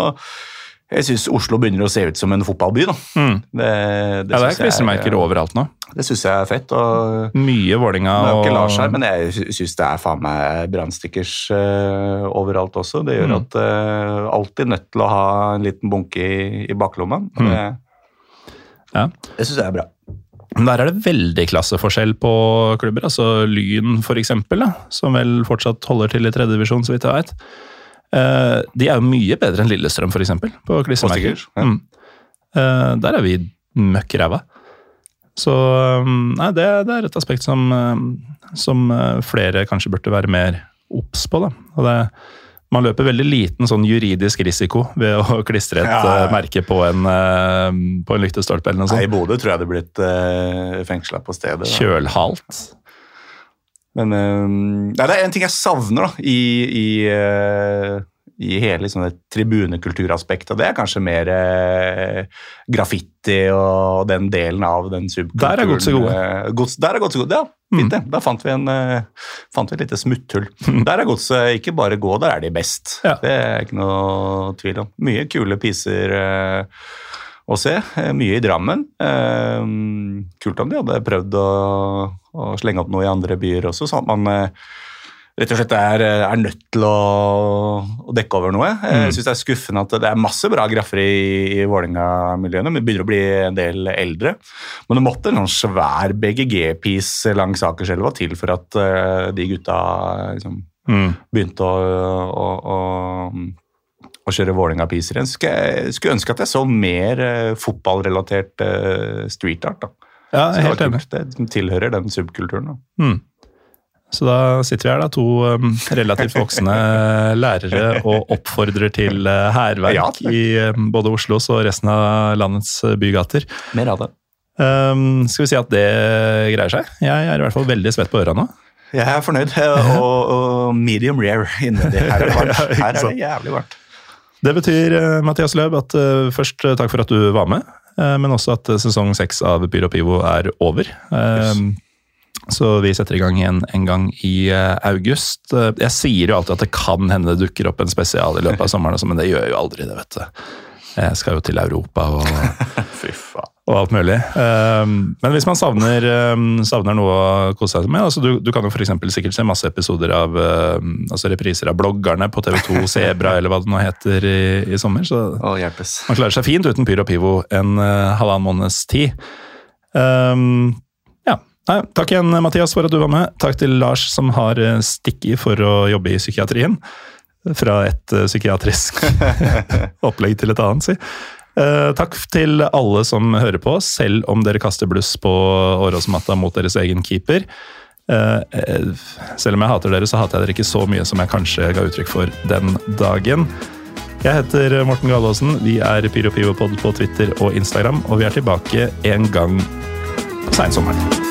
Jeg syns Oslo begynner å se ut som en fotballby. da. Mm. Det, Ja, det er klistremerker overalt nå. Det syns jeg er fett. og Mye Vålinga og ikke Lars her, men jeg syns det er faen meg brannstickers uh, overalt også. Det gjør Mm. at uh, alltid nødt til å ha en liten bunke i, i baklomma. Mm. Det, Ja. det syns jeg er bra. Men Der er det veldig klasseforskjell på klubber. altså Lyn da, som vel fortsatt holder til i tredjedivisjon, så vidt jeg vet. Eh, de er jo mye bedre enn Lillestrøm, eksempel, på klistremerker. ja. Mm. Eh, der er vi møkk ræva. Så um, nei, det, det er et aspekt som, um, som uh, flere kanskje burde være mer obs på. da. Og det, man løper veldig liten sånn juridisk risiko ved å klistre et Ja, ja, ja. uh, merke på en, uh, på en lyktestolpe eller noe sånt. Nei, I. Bodø tror jeg det er blitt uh, fengsla på stedet. da. Kjølhalt. Men eh, nei, det er en ting jeg savner da, i, i, eh, i hele liksom, det tribunekulturaspektet. Det er kanskje mer eh, graffiti og den delen av den subkulturen. Der er godset gode. eh, gods, der er godset gode, ja. Fint det. Da fant vi, en, eh, fant vi et lite smutthull. Der er godset ikke bare gå, der er de best. Ja. Det er ikke noe tvil om. Mye kule piser eh, å se. Eh, Mye i Drammen. Eh, kult om de hadde prøvd å, å slenge opp noe i andre byer også, sånn at man rett og slett er, er nødt til å, å dekke over noe. Mm. Jeg synes Det er skuffende at det er masse bra graffer i, i Vålerenga-miljøene, men begynner å bli en del eldre. Men det måtte en sånn svær BGG-piece langs Akerselva til for at uh, de gutta liksom, Mm. begynte å, å, å, kjøre Vålerenga-piser igjen. Skulle skulle ønske at jeg så mer uh, fotballrelatert uh, street art. da. Ja, helt enig. Det tilhører den subkulturen. da. Mm. Så da sitter vi her, da, to um, relativt voksne lærere og oppfordrer til uh, hærverk i um, både Oslos og resten av landets uh, bygater. Mer av det. Um, skal vi si at det greier seg? Jeg er i hvert fall veldig svett på øra nå. Jeg er fornøyd. eh, Og, og medium rare innvendig. Her er det varmt. Her er det jævlig varmt. Det betyr, uh, Mathias Løb, at først takk for at du var med, men også at sesong seks av Pyro Pivo er over. Um, Så vi setter i gang igjen en gang i uh, august. Uh, Jeg sier jo alltid at det kan hende det dukker opp en spesial i løpet av sommeren, men det gjør jeg jo aldri det, vet du. Jeg skal jo til Europa og, og alt mulig. Um, Men hvis man savner, um, savner noe å kose seg med altså du, du kan jo for sikkert se masse episoder av um, altså repriser av bloggerne på TV2 Sebra eller hva det nå heter i, i sommer. så man klarer seg fint uten Pyro Pivo en uh, halvannen måneds tid. Um. Nei, takk igjen, Mathias, for at du var med. Takk til Lars, som har uh, stikket for å jobbe i psykiatrien. Fra et uh, psykiatrisk opplegg til et annet, si. Uh, takk til alle som hører på, selv om dere kaster bluss på Åråsmatta mot deres egen keeper. Eh, selv om jeg hater dere, så hater jeg dere ikke så mye som jeg kanskje ga uttrykk for den dagen. Jeg heter Morten Galaasen. Vi er Pyro Pivo på Twitter og Instagram, og vi er tilbake en gang på seinsommeren.